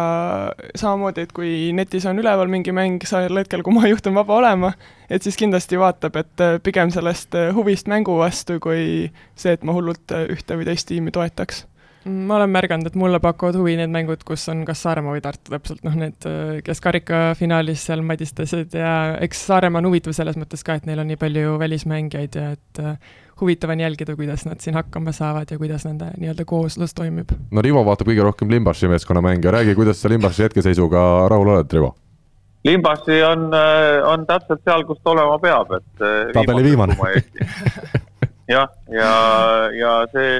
samamoodi, et kui netis on üleval mingi mäng sel hetkel, kui ma juhtun vaba olema, et siis kindlasti vaatab, et äh, pigem sellest äh, huvist mängu vastu, kui see, et ma hullult äh, ühte või teist tiimi toetaks. Mm, ma olen märganud, et mulle pakuvad huvi need mängud, kus on kas Saaremaa või Tartu täpselt, noh need, kes karikafinaalis seal madistasid ja eks Saaremaa on huvitav selles mõttes ka, et neil on nii palju välismängijaid ja et huvitav on jälgida, kuidas nad siin hakkama saavad ja kuidas nende nii-öelda kooslus toimib. no Rivo vaatab kõige rohkem Limbaši meeskonna mänge, räägi, kuidas sa Limbaši hetkeseisuga rahul oled, Rivo? Limbasi on, on täpselt seal, kus ta olema peab, et. tabeli viimane. jah, ja, ja see,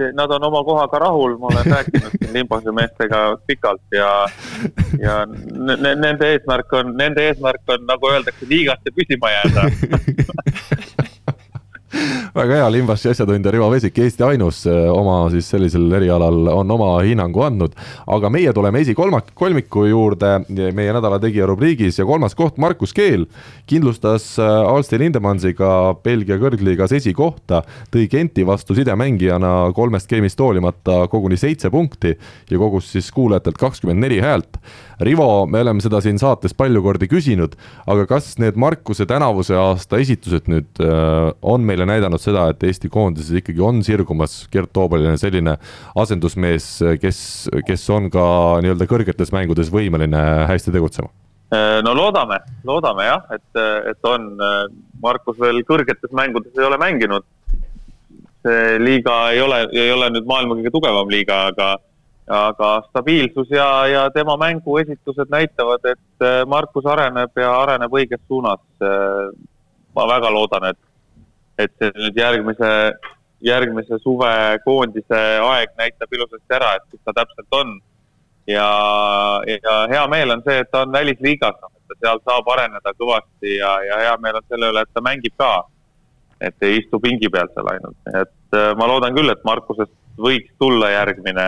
see, nad on oma kohaga rahul, ma olen rääkinud siin Limbase meestega pikalt ja, ja nende eesmärk on, nende eesmärk on, nagu öeldakse, liigasse püsima jääda väga hea, Limbasi asjatundja Rivo Vesik, Eesti ainus eh, oma siis sellisel erialal on oma hinnangu andnud. aga meie tuleme esikolmak-, kolmiku juurde meie nädala tegija rubriigis ja kolmas koht, Markus Keel kindlustas eh, Alstin Lindemansiga Belgia kõrgliigas esikohta, tõi Genti vastu sidemängijana kolmest geimist hoolimata koguni seitse punkti ja kogus siis kuulajatelt kakskümmend neli häält Rivo, me oleme seda siin saates palju kordi küsinud, aga kas need Markuse tänavuse aasta esitused nüüd äh, on meile näidanud seda, et Eesti koondises ikkagi on sirgumas Gert Toobaline selline asendusmees, kes, kes on ka nii-öelda kõrgetes mängudes võimeline hästi tegutsema? Äh, no loodame, loodame jah, et, et on. Markus veel kõrgetes mängudes ei ole mänginud. see liiga ei ole, ei ole nüüd maailma kõige tugevam liiga, aga aga stabiilsus ja, ja tema mänguesitused näitavad, et äh, Markus areneb ja areneb õiges suunas. Äh, ma väga loodan, et, et see nüüd järgmise, järgmise suve koondise aeg näitab ilusasti ära, et kus ta täpselt on. ja, ja hea meel on see, et ta on välisliigas, noh, et ta seal saab areneda kõvasti ja, ja hea meel on selle üle, et ta mängib ka. et ei istu pingi peal seal ainult, et äh, ma loodan küll, et Markusest võiks tulla järgmine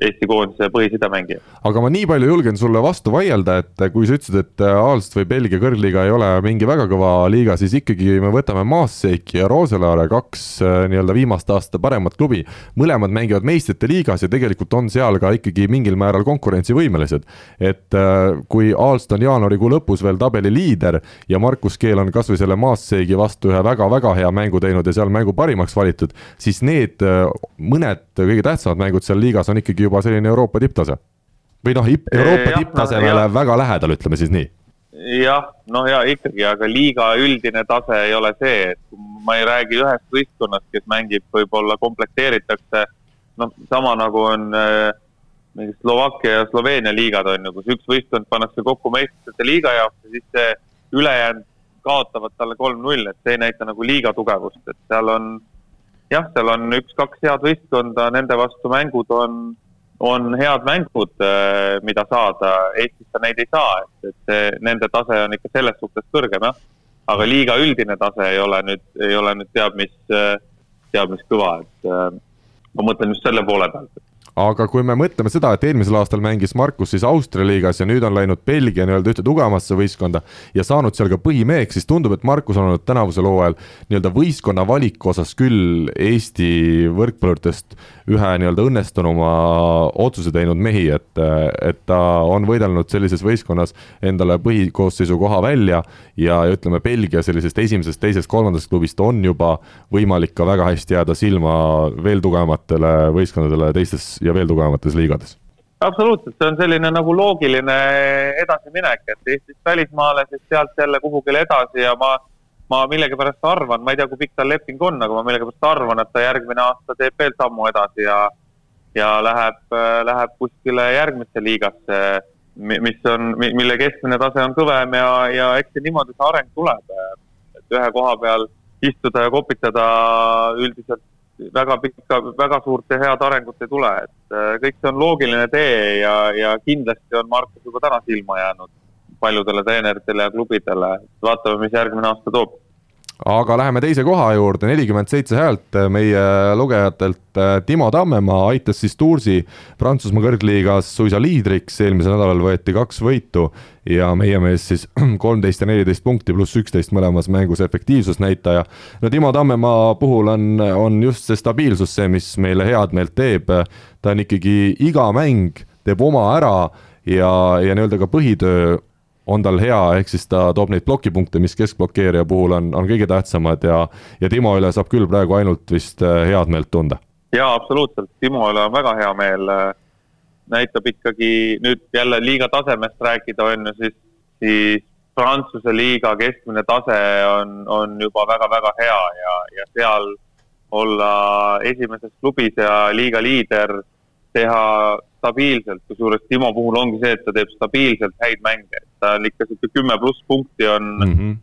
Eesti koondise põhisidemängija. aga ma nii palju julgen sulle vastu vaielda, et kui sa ütlesid, et Aalst või Belgia kõrgliiga ei ole mingi väga kõva liiga, siis ikkagi me võtame Maasseiki ja Roselaare, kaks äh, nii-öelda viimaste aastate paremat klubi. mõlemad mängivad meistrite liigas ja tegelikult on seal ka ikkagi mingil määral konkurentsivõimelised. et äh, kui Aalst on jaanuarikuu lõpus veel tabeli liider ja Markus Keel on kasvõi selle Maasseigi vastu ühe väga-väga hea mängu teinud ja seal mängu parimaks valitud, siis need äh, mõned kõige tähtsamad mängud seal liigas on ikkagi juba selline Euroopa tipptase. või noh, Euroopa tipptasemele no, väga lähedal, ütleme siis nii. jah, noh ja ikkagi, aga liiga üldine tase ei ole see, et ma ei räägi ühest võistkonnast, kes mängib, võib-olla komplekteeritakse, noh, sama nagu on äh, mingi Slovakkia ja Sloveenia liigad on ju, kus üks võistkond pannakse kokku meistrite liiga jaoks ja siis see ülejäänud kaotavad talle kolm-null, et see ei näita nagu liiga tugevust, et seal on jah, seal on üks-kaks head võistkonda, nende vastu mängud on on head mängud, äh, mida saada, Eestis sa neid ei saa, et, et nende tase on ikka selles suhtes kõrgem, jah. aga liiga üldine tase ei ole nüüd, ei ole nüüd teab mis, äh, teab mis kõva, et äh, ma mõtlen just selle poole pealt aga kui me mõtleme seda, et eelmisel aastal mängis Markus siis Austria liigas ja nüüd on läinud Belgia nii-öelda ühte tugevamasse võistkonda ja saanud seal ka põhimeheks, siis tundub, et Markus on olnud tänavusel hooajal nii-öelda võistkonna valiku osas küll Eesti võrkpalluritest ühe nii-öelda õnnestunuma otsuse teinud mehi, et, et ta on võidelnud sellises võistkonnas endale põhikoosseisu koha välja ja, ütleme, Belgia sellisest esimesest, teisest, kolmandast klubist on juba võimalik ka väga hästi jääda silma veel tugevamatele võistkondadele teistes ja veel tugevamates liigades. Absoluutselt, see on selline nagu loogiline edasiminek, et Eestist välismaale, siis sealt jälle kuhugile edasi ja ma, ma millegipärast arvan, ma ei tea, kui pikk tal leping on, aga ma millegipärast arvan, et ta järgmine aasta teeb veel sammu edasi ja ja läheb, läheb kuskile järgmisse liigasse, mis on, mille keskmine tase on kõvem ja, ja eks see niimoodi see areng tuleb. et ühe koha peal istuda ja kopitada üldiselt väga pikka, väga suurt ja head arengut ei tule, et äh, kõik see on loogiline tee ja, ja kindlasti on Markus juba täna silma jäänud paljudele treeneritele ja klubidele. vaatame, mis järgmine aasta toob aga läheme teise koha juurde, nelikümmend seitse häält meie lugejatelt. Timo Tammemaa aitas siis Toursi Prantsusmaa kõrgliigas suisa liidriks, eelmisel nädalal võeti kaks võitu ja meie mees siis kolmteist ja neliteist punkti pluss üksteist mõlemas mängus efektiivsusnäitaja. no Timo Tammemaa puhul on, on just see stabiilsus see, mis meile head meelt teeb. ta on ikkagi iga mäng teeb oma ära ja, ja nii-öelda ka põhitöö on tal hea, ehk siis ta toob neid plokipunkte, mis keskblokeerija puhul on, on kõige tähtsamad ja, ja Timo üle saab küll praegu ainult vist äh, head meelt tunda. jaa, absoluutselt, Timo üle on väga hea meel. Äh, näitab ikkagi nüüd jälle liiga tasemest rääkida, on ju, siis, siis Prantsuse liiga keskmine tase on, on juba väga-väga hea ja, ja seal olla esimeses klubis ja liiga liider, teha stabiilselt, kusjuures Timo puhul ongi see, et ta teeb stabiilselt häid mänge, ta on ikka sihuke kümme pluss punkti on mm, -hmm.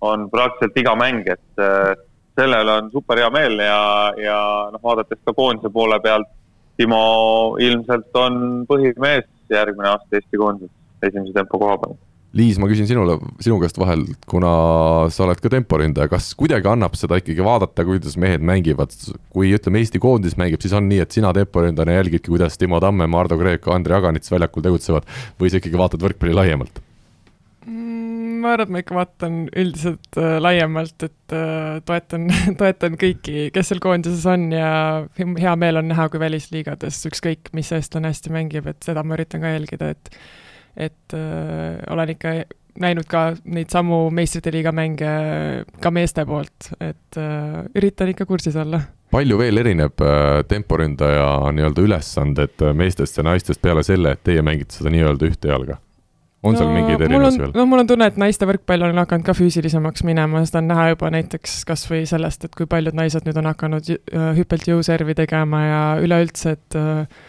on praktiliselt iga mäng, et äh, selle üle on super hea meel ja, ja noh, vaadates ka koondise poole pealt, Timo ilmselt on põhimees järgmine aasta Eesti koondises esimese tempo koha peal Liis, ma küsin sinule, sinu käest vahel, kuna sa oled ka temporündaja, kas kuidagi annab seda ikkagi vaadata, kuidas mehed mängivad, kui ütleme, Eesti koondis mängib, siis on nii, et sina temporündajana jälgidki, kuidas Timo Tamme, Mardu Kreeka, Andrei Aganits väljakul tegutsevad või sa ikkagi vaatad võrkpalli laiemalt? Mm, ma arvan, et ma ikka vaatan üldiselt äh, laiemalt, et äh, toetan toetan kõiki, kes seal koondises on ja hea meel on näha, kui välisliigades ükskõik, mis eestlane hästi mängib, et seda ma üritan ka jälgida, et et äh, olen ikka näinud ka neid samu meistrite liiga mänge ka meeste poolt, et äh, üritan ikka kursis olla. palju veel erineb äh, temporündaja nii-öelda ülesanded äh, meestest ja naistest peale selle, et teie mängite seda nii-öelda ühte jalga? On no, seal mingeid erinevusi veel? no mul on tunne, et naiste võrkpall on hakanud ka füüsilisemaks minema, seda on näha juba näiteks kas või sellest, et kui paljud naised nüüd on hakanud äh, hüppelt jõuservi tegema ja üleüldse, et äh,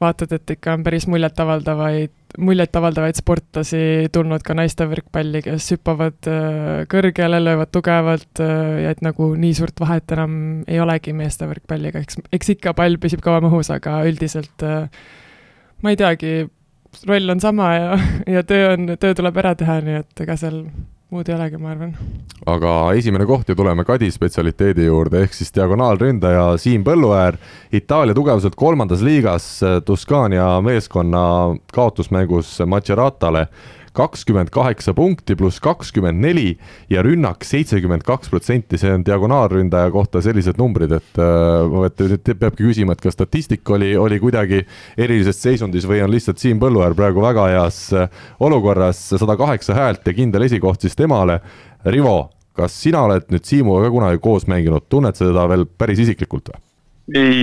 vaatad, et ikka on päris muljetavaldavaid, muljetavaldavaid sportlasi tulnud ka naiste võrkpalli, kes hüppavad äh, kõrgele, löövad tugevalt ja et nagu nii suurt vahet enam ei olegi meeste võrkpalliga, eks, eks ikka pall püsib kauem õhus, aga üldiselt ma ei teagi, roll on sama ja, ja töö on, töö tuleb ära teha, nii et ega seal muud ei olegi, ma arvan. aga esimene koht ja tuleme Kadi spetsialiteedi juurde, ehk siis diagonaalründaja Siim Põlluäär. Itaalia tugevuselt kolmandas liigas Tuscania meeskonna kaotusmängus Maceratale kakskümmend kaheksa punkti pluss kakskümmend neli ja rünnak seitsekümmend kaks protsenti, see on diagonaalründaja kohta sellised numbrid, et äh, et nüüd peabki küsima, et kas statistika oli, oli kuidagi erilises seisundis või on lihtsalt Siim Põlluäär praegu väga heas äh, olukorras, sada kaheksa häält ja kindel esikoht siis temale. Rivo, kas sina oled nüüd Siimuga ka kunagi koos mänginud, tunned sa teda veel päris isiklikult või?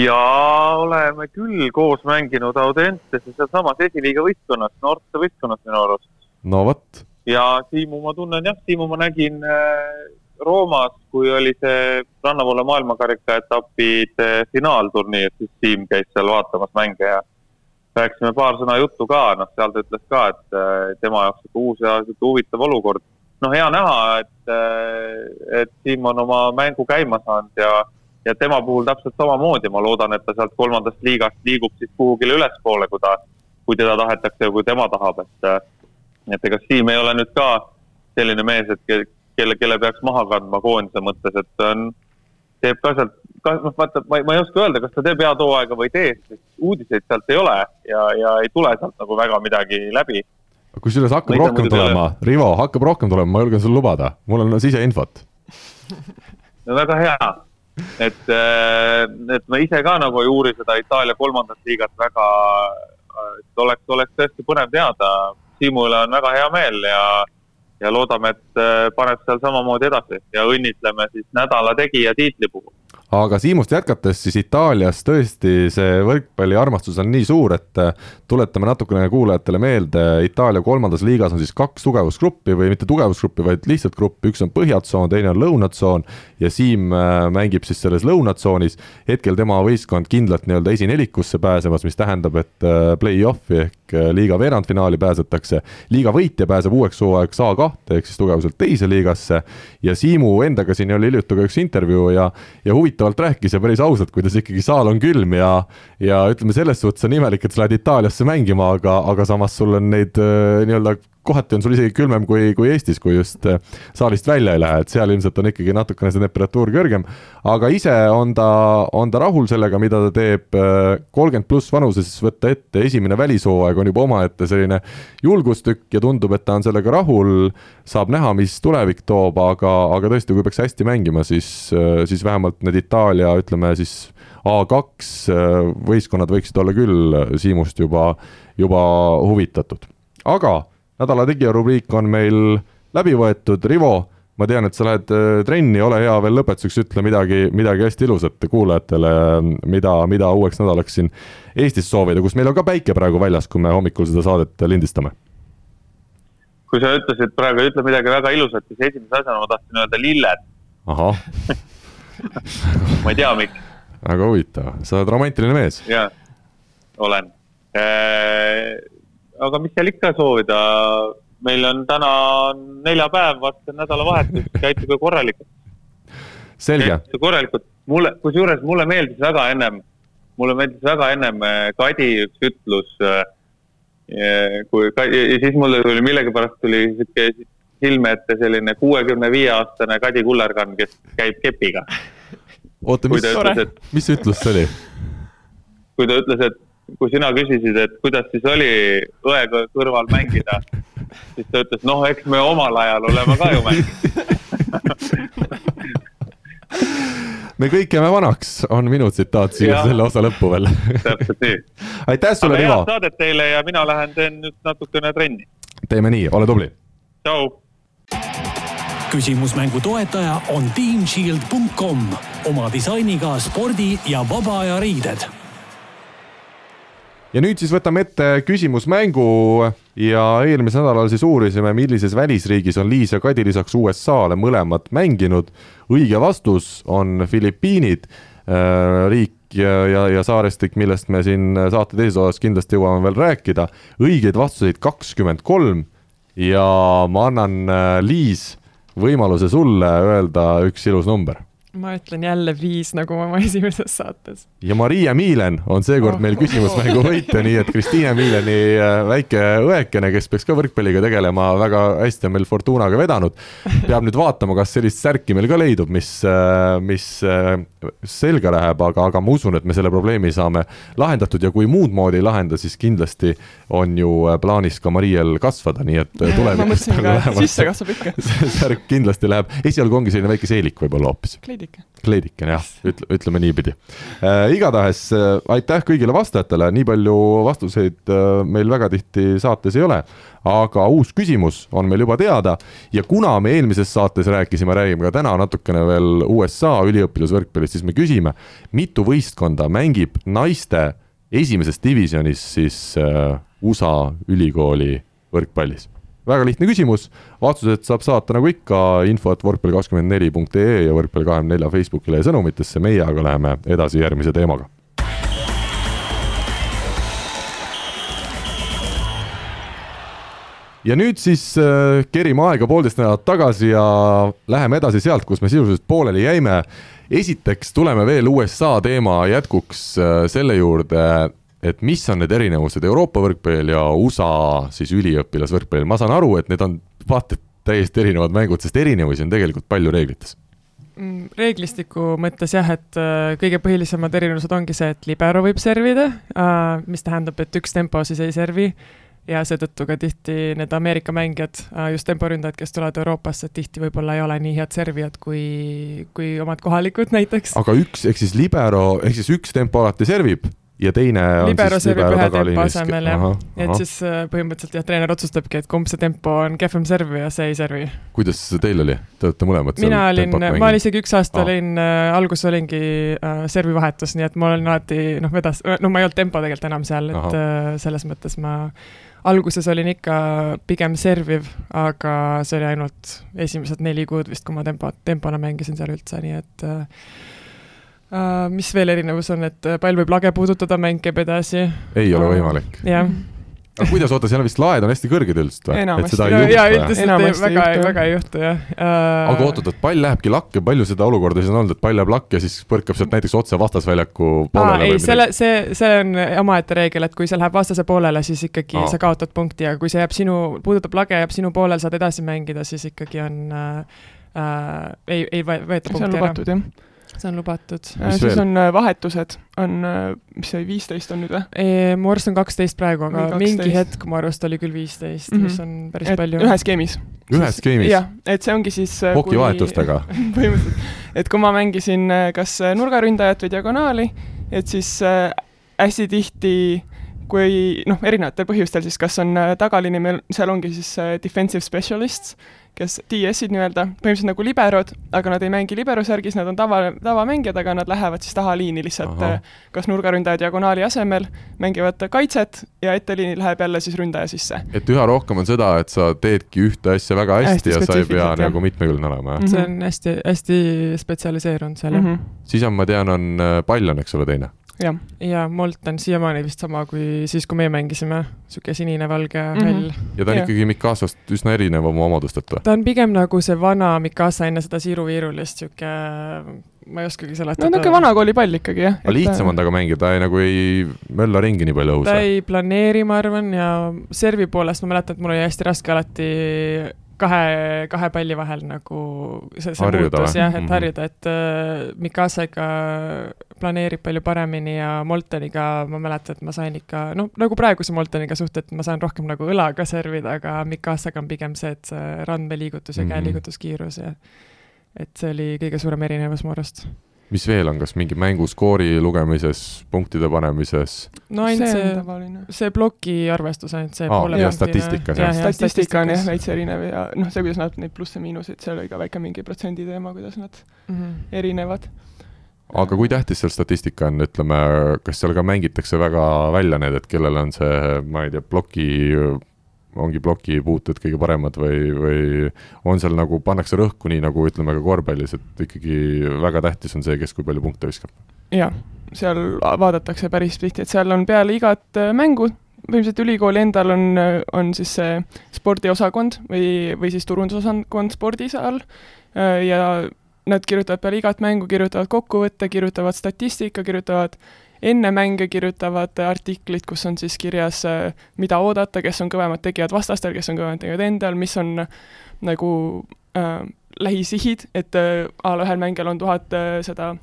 jaa, oleme küll koos mänginud Audentes ja sealsamas esiliiga võistkonnas, noorte võistkonnas minu arust no vot. ja Siimu ma tunnen jah, Siimu ma nägin äh, Roomas, kui oli see rannapoole maailmakarika etapide finaalturniir, siis Siim käis seal vaatamas mänge ja rääkisime paar sõna juttu ka, noh, seal ta ütles ka, et äh, tema jaoks uus ja sihuke huvitav olukord. noh, hea näha, et, äh, et Siim on oma mängu käima saanud ja, ja tema puhul täpselt samamoodi, ma loodan, et ta sealt kolmandast liigast liigub siis kuhugile ülespoole, kui ta, kui teda tahetakse ja kui tema tahab, et et ega Siim ei ole nüüd ka selline mees, et kelle, kelle peaks maha kandma koondise mõttes, et ta on, teeb ka sealt, noh, vaata, ma, ma ei oska öelda, kas ta teeb head hooaega või ei tee, sest uudiseid sealt ei ole ja, ja ei tule sealt nagu väga midagi läbi. kusjuures hakkab ma rohkem tulema, Rivo, hakkab rohkem tulema, ma julgen sulle lubada, mul on siseinfot. No väga hea, et, äh, et ma ise ka nagu ei uuri seda Itaalia kolmandat liigat väga, et oleks, oleks tõesti põnev teada Siimu üle on väga hea meel ja, ja loodame, et äh, paneb seal samamoodi edasi ja õnnitleme siis nädala tegija tiitli puhul aga Siimust jätkates, siis Itaalias tõesti see võrkpalliarmastus on nii suur, et äh, tuletame natukene kuulajatele meelde, Itaalia kolmandas liigas on siis kaks tugevusgruppi või mitte tugevusgruppi, vaid lihtsalt gruppi, üks on põhjatsoon, teine on lõunatsoon ja Siim äh, mängib siis selles lõunatsoonis. hetkel tema võistkond kindlalt nii-öelda esinelikusse pääsemas, mis tähendab, et play-off'i ehk liiga veerandfinaali pääsetakse. liiga võitja pääseb uueks hooaegs A2 ehk siis tugevuselt teise liigasse ja Siimu endaga siin oli hiljuti ka üks intervjuu ja, ja huvitav huvitavalt rääkis ja päris ausalt, kuidas ikkagi saal on külm ja ja ütleme, selles suhtes on imelik, et sa lähed Itaaliasse mängima, aga, aga samas sul on neid äh, nii-öelda kohati on sul isegi külmem kui, kui Eestis, kui just äh, saalist välja ei lähe, et seal ilmselt on ikkagi natukene see temperatuur kõrgem. aga ise on ta, on ta rahul sellega, mida ta teeb, äh, kolmkümmend pluss vanuses võtta ette esimene välishooaeg on juba omaette selline julgustükk ja tundub, et ta on sellega rahul. saab näha, mis tulevik toob, aga, aga tõesti, kui peaks hästi mängima, siis, äh, siis vähemalt need Itaalia, ütleme siis A2 võistkonnad võiksid olla küll Siimust juba, juba huvitatud, aga nädala tegija rubriik on meil läbi võetud, Rivo, ma tean, et sa lähed äh, trenni, ole hea, veel lõpetuseks ütle midagi, midagi hästi ilusat kuulajatele, mida, mida uueks nädalaks siin Eestis soovida, kus meil on ka päike praegu väljas, kui me hommikul seda saadet lindistame. kui sa ütlesid praegu, ütle midagi väga ilusat, siis esimese asjana ma tahtsin öelda lilled. ahah ma ei tea, miks. väga huvitav, sa oled romantiline mees. jah, olen aga mis seal ikka soovida, meil on täna neljapäev, on nädalavahetus, käituge korralikult. käituge korralikult, mulle, kusjuures mulle meeldis väga ennem, mulle meeldis väga ennem Kadi üks ütlus. kui, ja siis mulle tuli millegipärast tuli sihuke silme ette selline kuuekümne viie aastane Kadi Kullergann, kes käib kepiga. oota, mis, mis ütlus see oli? kui ta ütles, et kui sina küsisid, et kuidas siis oli õe kõrval mängida, siis ta ütles, noh, eks me omal ajal oleme ka ju mänginud me kõik jääme vanaks, on minu tsitaat siia selle osa lõppu veel täpselt nii. aitäh sulle, Rivo. head saadet teile ja mina lähen teen nüüd natukene trenni. teeme nii, ole tubli. tšau. küsimusmängu toetaja on teamshield.com oma disainiga spordi ja vaba aja riided ja nüüd siis võtame ette küsimusmängu ja eelmisel nädalal siis uurisime, millises välisriigis on Liis ja Kadi lisaks USA-le mõlemad mänginud. õige vastus on Filipiinid, äh, riik ja, ja, ja saarestik, millest me siin saate teises osas kindlasti jõuame veel rääkida. õigeid vastuseid kakskümmend kolm ja ma annan, äh, Liis, võimaluse sulle öelda üks ilus number ma ütlen jälle viis, nagu oma esimeses saates. ja Maria Miilen on seekord oh, meil küsimusmängu võitja, nii et Kristiine Miileni äh, väike õekene, kes peaks ka võrkpalliga tegelema, väga hästi on meil Fortunaga vedanud. peab nüüd vaatama, kas sellist särki meil ka leidub, mis, äh, mis äh, selga läheb, aga, aga ma usun, et me selle probleemi saame lahendatud ja kui muud moodi ei lahenda, siis kindlasti on ju plaanis ka Mariel kasvada, nii et tulevikus. mõtlesin ka, sisse kasvab ikka. särk kindlasti läheb, esialgu ongi selline väike seelik võib-olla hoopis kleidike. Kleidike, jah, ütle, ütleme niipidi. Äh,. igatahes äh, aitäh kõigile vastajatele, nii palju vastuseid äh, meil väga tihti saates ei ole, aga uus küsimus on meil juba teada. Ja kuna me eelmises saates rääkisime, räägime ka täna natukene veel USA üliõpilasvõrkpallist, siis me küsime, mitu võistkonda mängib naiste esimeses divisjonis siis äh, USA ülikooli võrkpallis väga lihtne küsimus, vastused saab saata nagu ikka info et võrkpalli kakskümmend neli punkt ee ja võrkpalli kahekümne nelja Facebooki lehe sõnumitesse, meie aga läheme edasi järgmise teemaga. ja nüüd siis äh, kerime aega poolteist nädalat tagasi ja läheme edasi sealt, kus me sisuliselt pooleli jäime. esiteks tuleme veel USA teema jätkuks äh, selle juurde et mis on need erinevused Euroopa võrkpallil ja USA siis üliõpilasvõrkpallil, ma saan aru, et need on vaata et täiesti erinevad mängud, sest erinevusi on tegelikult palju reeglites mm, reeglistiku mõttes jah, et äh, kõige põhilisemad erinevused ongi see, et libero võib servida, äh, mis tähendab, et üks tempo siis ei servi ja seetõttu ka tihti need Ameerika mängijad, äh, just temporündajad, kes tulevad Euroopasse, tihti võib-olla ei ole nii head servijad kui, kui omad kohalikud näiteks. aga üks, ehk siis libero, ehk siis üks tempo alati servib ja teine on libero siis libero tagaliinis. asemel jah, et siis äh, põhimõtteliselt jah, treener otsustabki, et kumb see tempo on kehvem serv ja see ei servi. kuidas teil oli, te olete mõlemad mina olin, ma olin isegi üks aasta ah. olin äh,, alguses olingi äh, servivahetus, nii et ma olin alati noh, vedas, no ma ei olnud tempo tegelikult enam seal, et äh, selles mõttes ma alguses olin ikka pigem serviv, aga see oli ainult esimesed neli kuud vist, kui ma tempo, tempona mängisin seal üldse, nii et äh, mis veel erinevus on, et äh, pall võib lage puudutada, mäng käib edasi. ei ole uh, võimalik. jah. aga kuidas, oota, seal vist laed on hästi kõrged üldiselt või? enamasti, jaa, üldiselt väga, väga ei juhtu, jah uh.... aga oot-oot, et pall lähebki lakke, palju seda olukorda siis on olnud, et pall läheb lakke ja siis põrkab sealt näiteks otse vastasväljaku poolele? ei, selle, see, see on omaette reegel, et kui see läheb vastase poolele, siis ikkagi Aa. sa kaotad punkti, aga kui see jääb sinu, puudutab lage, jääb sinu poolel, saad edasi mängida, siis ikkagi on äh, äh, ei, ei võeta punkti ära. see on lubatud, jah see on lubatud. siis veel? on äh, vahetused, on, äh, mis see oli, viisteist on nüüd või? mu arust on kaksteist praegu, aga 12. mingi hetk mu arust oli küll viisteist mm, -hmm. mis on päris et palju. ühes skeemis. ühes skeemis? jah, et see ongi siis hokivahetustega põhimõtteliselt, et kui ma mängisin kas nurgaründajat või diagonaali, et siis hästi tihti kui noh, erinevatel põhjustel siis kas on tagaliini, meil seal ongi siis defensive specialists kes DS-id nii-öelda, põhimõtteliselt nagu liberod, aga nad ei mängi libero särgis, nad on tava, tavamängijad, aga nad lähevad siis tahaliini lihtsalt Aha. Eh, kas nurgaründaja diagonaali asemel, mängivad kaitset ja etteliini läheb jälle siis ründaja sisse. et üha rohkem on seda, et sa teedki ühte asja väga hästi, hästi ja sa ei pea nagu mitmekülgne olema, jah? see on hästi, hästi spetsialiseerunud seal, jah mm -hmm.. siis on, ma tean, on äh, pall on, eks ole, teine jah, ja Molt on siiamaani vist sama kui siis, kui meie mängisime, niisugune sinine-valge Mhm. hall. ja ta on Jah. ikkagi Mikasast üsna erinev oma omadustelt või? ta on pigem nagu see vana Mikasa enne seda siiruviirulist, niisugune, ma ei oskagi no seletada. niisugune vanakoolipall ikkagi jah. aga lihtsam on temaga mängida, ta ei, nagu ei mölla ringi nii palju õhus ta ei planeeri, ma arvan, ja servi poolest ma mäletan, et mul oli hästi raske alati kahe, kahe palli vahel nagu see, see Harjuda muutus jah, et Mhm. harjuda, et äh, Mikasega planeerib palju paremini ja Moltoniga ma mäletan, et ma sain ikka, noh, nagu praeguse Moltoniga suht, et ma saan rohkem nagu õlaga servida, aga Mikasaga on pigem see, et see randmeliigutus ja Mhm. käeliigutuskiirus ja et see oli kõige suurem erinevus mu arust. Mis veel on, kas mingi mänguskoori lugemises, punktide panemises? no ainult see see, see ploki arvestus ainult see poole ja statistikas, jah. statistika on jah veits erinev ja noh, see, kuidas nad neid plusse-miinuseid, seal oli ka väike mingi protsendi teema, kuidas nad Mhm. erinevad. aga kui tähtis seal statistika on, ütleme, kas seal ka mängitakse väga välja need, et kellel on see, ma ei tea, ploki, ongi plokipuuted kõige paremad või, või on seal nagu, pannakse rõhku nii nagu ütleme ka korvpallis, et ikkagi väga tähtis on see, kes kui palju punkte viskab? jah, seal vaadatakse päris tihti, et seal on peale igat äh, mängu, põhimõtteliselt ülikooli endal on, on siis see spordiosakond või, või siis turundusosakond spordis all äh, ja nad kirjutavad peale igat mängu, kirjutavad kokkuvõtte, kirjutavad statistika, kirjutavad enne mänge kirjutavad artiklid, kus on siis kirjas, mida oodata, kes on kõvemad tegijad vastastel, kes on kõvemad tegijad endal, mis on äh, nagu äh, lähisihid, et äh, a la ühel mängijal on tuhat äh, seda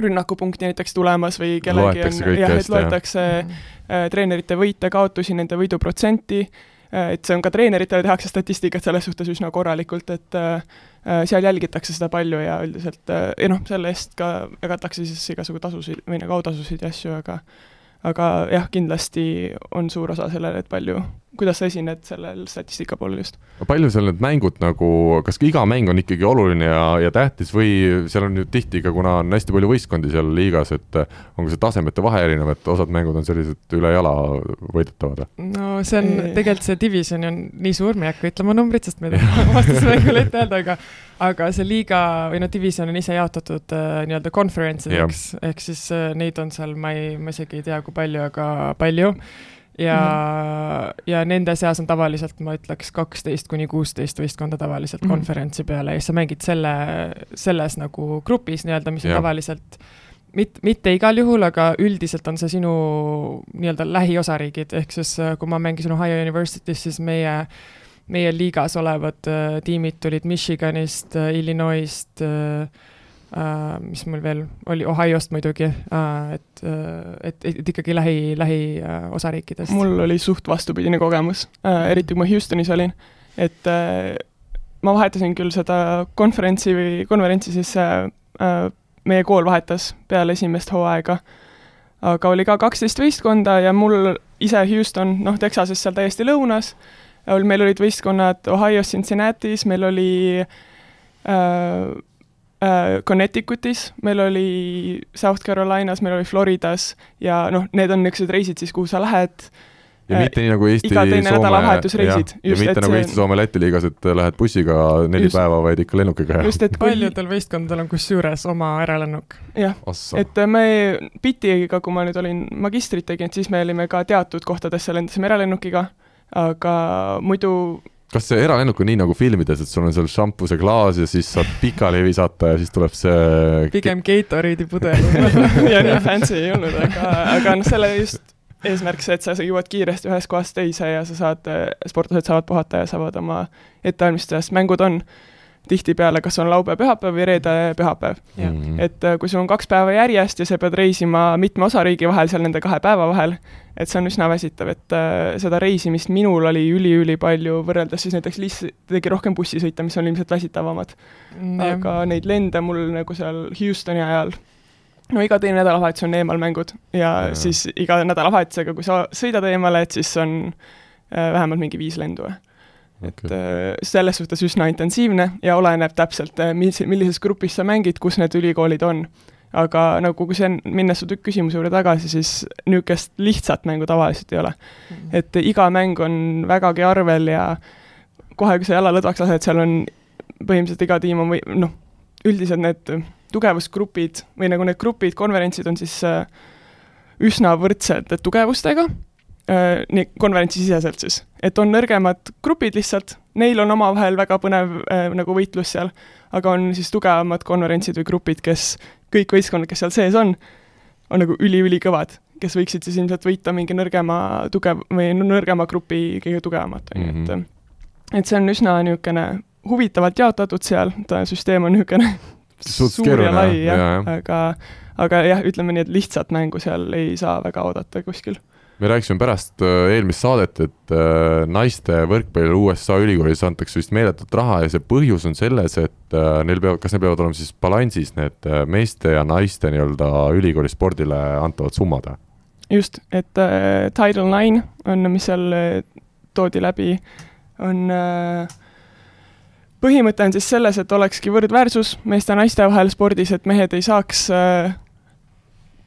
rünnakupunkti näiteks tulemas või kellelgi Loetakse on jah, et loetakse äh, treenerite võite-kaotusi, nende võiduprotsenti äh,, et see on ka treeneritele tehakse statistikat selles suhtes üsna korralikult, et äh, äh, seal jälgitakse seda palju ja üldiselt äh, ja noh, selle eest ka jagatakse siis igasugu tasusid või nagu autasusid ja asju, aga aga jah, kindlasti on suur osa sellel, et palju, kuidas sa esined sellel statistika poolel just. palju seal need mängud nagu, kas ka iga mäng on ikkagi oluline ja, ja tähtis või seal on ju tihti ka, kuna on hästi palju võistkondi seal liigas, et on ka see tasemete vahe erinev, et osad mängud on sellised üle jala võidetavad või? no see on tegelikult see division on nii suur, ma ei hakka ütlema numbrit, sest ma ei taha vastasmängule ette öelda, aga aga see liiga või noh, division on ise jaotatud äh, nii-öelda conference ideks, ehk siis äh, neid on seal, ma ei, ma isegi ei tea, kui palju, aga palju. Ja mm, -hmm. ja nende seas on tavaliselt, ma ütleks, kaksteist kuni kuusteist võistkonda tavaliselt mm. -hmm. konverentsi peale ja siis sa mängid selle, selles nagu grupis nii-öelda, mis on Jah. tavaliselt mit-, mitte igal juhul, aga üldiselt on see sinu nii-öelda lähiosariigid, ehk siis äh, kui ma mängisin Ohio University's, siis meie, meie liigas olevad äh, tiimid tulid Michiganist äh,, Illinois'st äh,, äh, mis mul veel oli, Ohiost muidugi äh,, et äh,, et, et ikkagi lähi, lähiosariikidest. mul oli suht vastupidine kogemus äh,, eriti kui ma Houstonis olin, et äh, ma vahetasin küll seda konverentsi või konverentsi siis äh, meie kool vahetas peale esimest hooaega, aga oli ka kaksteist võistkonda ja mul ise Houston, noh, Texases seal täiesti lõunas, meil olid võistkonnad Ohio's, Cincinnati's, meil oli äh, äh, Connecticutis, meil oli South Carolinas, meil oli Floridas ja noh, need on niisugused reisid siis, kuhu sa lähed. Ja Äh, mitte nii nagu Eesti, iga teine Soome, ja Just, mitte et nagu Eesti, Soome, Läti liigas, et lähed bussiga neli Just. päeva, vaid ikka lennukiga ja just, et paljudel võistkondadel on kusjuures oma äralennuk. jah, et me Bitiga, kui ma nüüd olin magistrit tegin, et siis me olime ka teatud kohtadesse lendasime eralennukiga, aga muidu kas see eralennuk on nii nagu filmides, et sul on seal šampuseklaas ja siis saad pikali visata ja siis tuleb see pigem Gatorade'i pudel. ja nii fancy ei olnud, aga, aga noh, selle just eesmärk see, et sa jõuad kiiresti ühest kohast teise ja sa saad, sportlased saavad puhata ja saavad oma ettevalmistada, sest mängud on tihtipeale, kas on laupäev, pühapäev või reede, pühapäev. jah. Mhm. et äh, kui sul on kaks päeva järjest ja sa pead reisima mitme osariigi vahel seal nende kahe päeva vahel, et see on üsna väsitav, et äh, seda reisimist minul oli üli-ülipalju võrreldes siis näiteks lihtsalt tegi rohkem bussisõite, mis on ilmselt väsitavamad. aga neid lende mul nagu seal Houstoni ajal, no iga teine nädalavahetus on eemalmängud ja, ja siis iga nädalavahetusega, kui sa sõidad eemale, et siis on äh, vähemalt mingi viis lendu. Et Okei. äh, selles suhtes üsna intensiivne ja oleneb täpselt, mis, millises grupis sa mängid, kus need ülikoolid on. aga nagu, kui see on, minnes su küsimuse juurde tagasi, siis niisugust lihtsat mängu tavaliselt ei ole. et iga mäng on vägagi arvel ja kohe, kui sa jala lõdvaks lased, seal on põhimõtteliselt iga tiim on või noh, üldiselt need tugevusgrupid või nagu need grupid, konverentsid on siis äh, üsna võrdsed tugevustega äh,, nii konverentsisiseselt siis. et on nõrgemad grupid lihtsalt, neil on omavahel väga põnev äh, nagu võitlus seal, aga on siis tugevamad konverentsid või grupid, kes, kõik võistkonnad, kes seal sees on, on nagu üli-ülikõvad, kes võiksid siis ilmselt võita mingi nõrgema tugev või nõrgema grupi kõige tugevamat, on ju, et Mhm. et see on üsna niisugune huvitavalt jaotatud seal, ta süsteem on niisugune suur ja lai jah ja, aga aga jah, ütleme nii, et lihtsat mängu seal ei saa väga oodata kuskil. Me rääkisime pärast äh, eelmist saadet, et äh, naiste võrkpallil USA ülikoolis antakse vist meeletut raha ja see põhjus on selles, et äh, neil peavad, kas neil peavad olema siis balansis need meeste ja naiste nii-öelda ülikooli spordile antavad summad? Just, et äh, Title Nine on, mis seal toodi läbi, on äh, põhimõte on siis selles, et olekski võrdväärsus meeste ja naiste vahel spordis, et mehed ei saaks äh,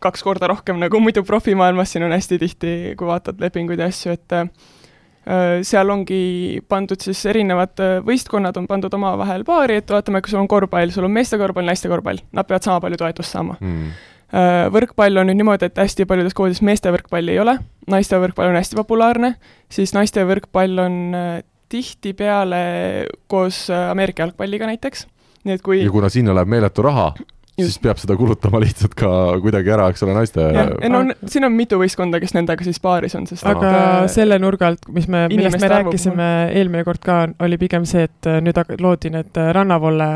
kaks korda rohkem nagu muidu profimaailmas, siin on hästi tihti, kui vaatad lepinguid ja asju, et äh, seal ongi pandud siis erinevad äh, võistkonnad on pandud omavahel paari, et vaatame, kui sul on korvpall, sul on meeste korvpall, naiste korvpall, nad peavad sama palju toetust saama Mm. Äh, võrkpall on nüüd niimoodi, et hästi paljudes koolides meeste võrkpalli ei ole, naiste võrkpall on hästi populaarne, siis naiste võrkpall on tihtipeale koos Ameerika jalgpalliga näiteks, nii et kui ja kuna sinna läheb meeletu raha, siis peab seda kulutama lihtsalt ka kuidagi ära, eks ole, naiste no on, siin on mitu võistkonda, kes nendega siis paaris on, sest aga et, äh, selle nurga alt, mis me, millest me rääkisime eelmine kord ka, oli pigem see, et äh, nüüd loodi need äh, rannavolle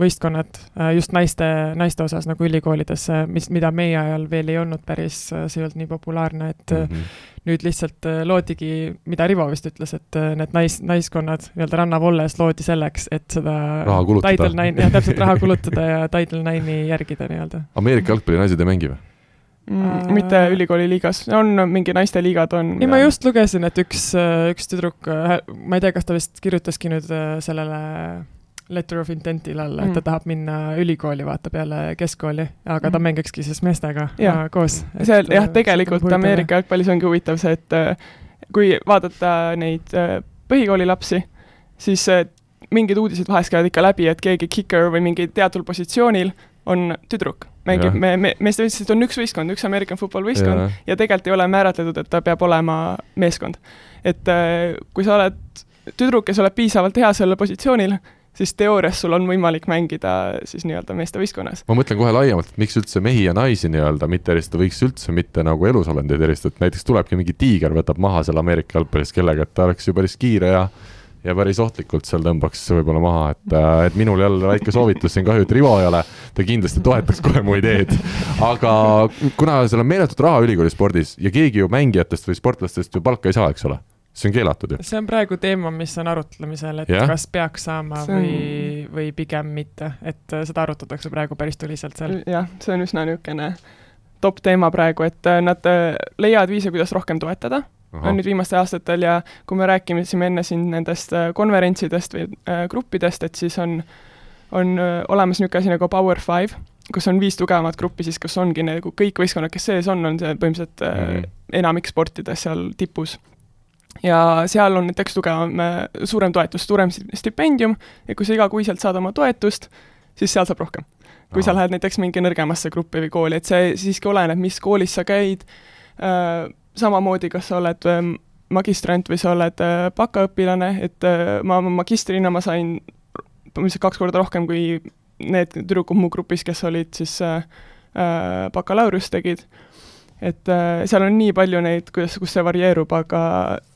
võistkonnad just naiste, naiste osas nagu ülikoolides, mis, mida meie ajal veel ei olnud päris, see ei olnud nii populaarne, et mm. -hmm. Nüüd lihtsalt äh, loodigi, mida Rivo vist ütles, et äh, need nais, naiskonnad nii-öelda rannavolles loodi selleks, et seda Raha kulutada. Title Nine, jah, täpselt raha kulutada ja Title Nine'i järgida nii-öelda. Ameerika jalgpalli naised ei mängi või? mm, mitte ülikooli liigas, on mingi naisteliigad on. ei, ma just lugesin, et üks, üks tüdruk, ma ei tea, kas ta vist kirjutaski nüüd äh, sellele letter of intent'ile alla mm., et ta Mm. tahab minna ülikooli, vaata peale keskkooli, aga ta Mm. mängikski siis meestega äh, koos. seal jah, tegelikult Ameerika jalgpallis ongi huvitav see, et äh, kui vaadata neid äh, põhikooli lapsi, siis äh, mingid uudised vahest käivad ikka läbi, et keegi kicker või mingi teatud positsioonil on tüdruk, mängib me, me, meeste võistlused on üks võistkond, üks American football võistkond ja tegelikult ei ole määratletud, et ta peab olema meeskond. et äh, kui sa oled tüdruk ja sa oled piisavalt hea sellel positsioonil, siis teoorias sul on võimalik mängida siis nii-öelda meeste võistkonnas. ma mõtlen kohe laiemalt, et miks üldse mehi ja naisi nii-öelda mitte eristada, võiks üldse mitte nagu elusolendeid eristada, et näiteks tulebki mingi tiiger, võtab maha seal Ameerika jalgpallis kellega, et ta oleks ju päris kiire ja ja päris ohtlikult seal tõmbaks võib-olla maha, et, äh, et minul jälle väike soovitus siin, kahju, et Rivo ei ole, ta kindlasti toetaks kohe mu ideed. aga kuna seal on meeletut raha ülikooli spordis ja keegi ju mängijatest või sportlastest ju palka ei saa, eks ole, see on keelatud ju. see on praegu teema, mis on arutlemisel, et yeah. kas peaks saama on- või, või pigem mitte, et äh, seda arutatakse praegu päris tuliselt seal. jah, see on üsna niisugune top teema praegu, et äh, nad äh, leiavad viise, kuidas rohkem toetada, on nüüd viimastel aastatel ja kui me rääkisime enne siin nendest konverentsidest või äh, gruppidest, et siis on, on olemas niisugune asi nagu Power Five, kus on viis tugevamat gruppi siis, kus ongi nagu kõik võistkonnad, kes sees on, on see põhimõtteliselt äh, Mhm. enamik sportides seal tipus. Ja seal on näiteks tugevam, äh, suurem toetus, suurem sti- stipendium ja kui sa igakuiselt saad oma toetust, siis seal saab rohkem. kui sa lähed näiteks mingi nõrgemasse gruppi või kooli, et see siiski oleneb, mis koolis sa käid äh,, samamoodi, kas sa oled ähm, magistrant või sa oled äh, bakaõpilane, et ma oma magistrina ma sain põhimõtteliselt kaks korda rohkem kui need tüdrukud mu grupis, kes olid siis bakalaureust tegid. Et äh, seal on nii palju neid, kuidas, kus see varieerub, aga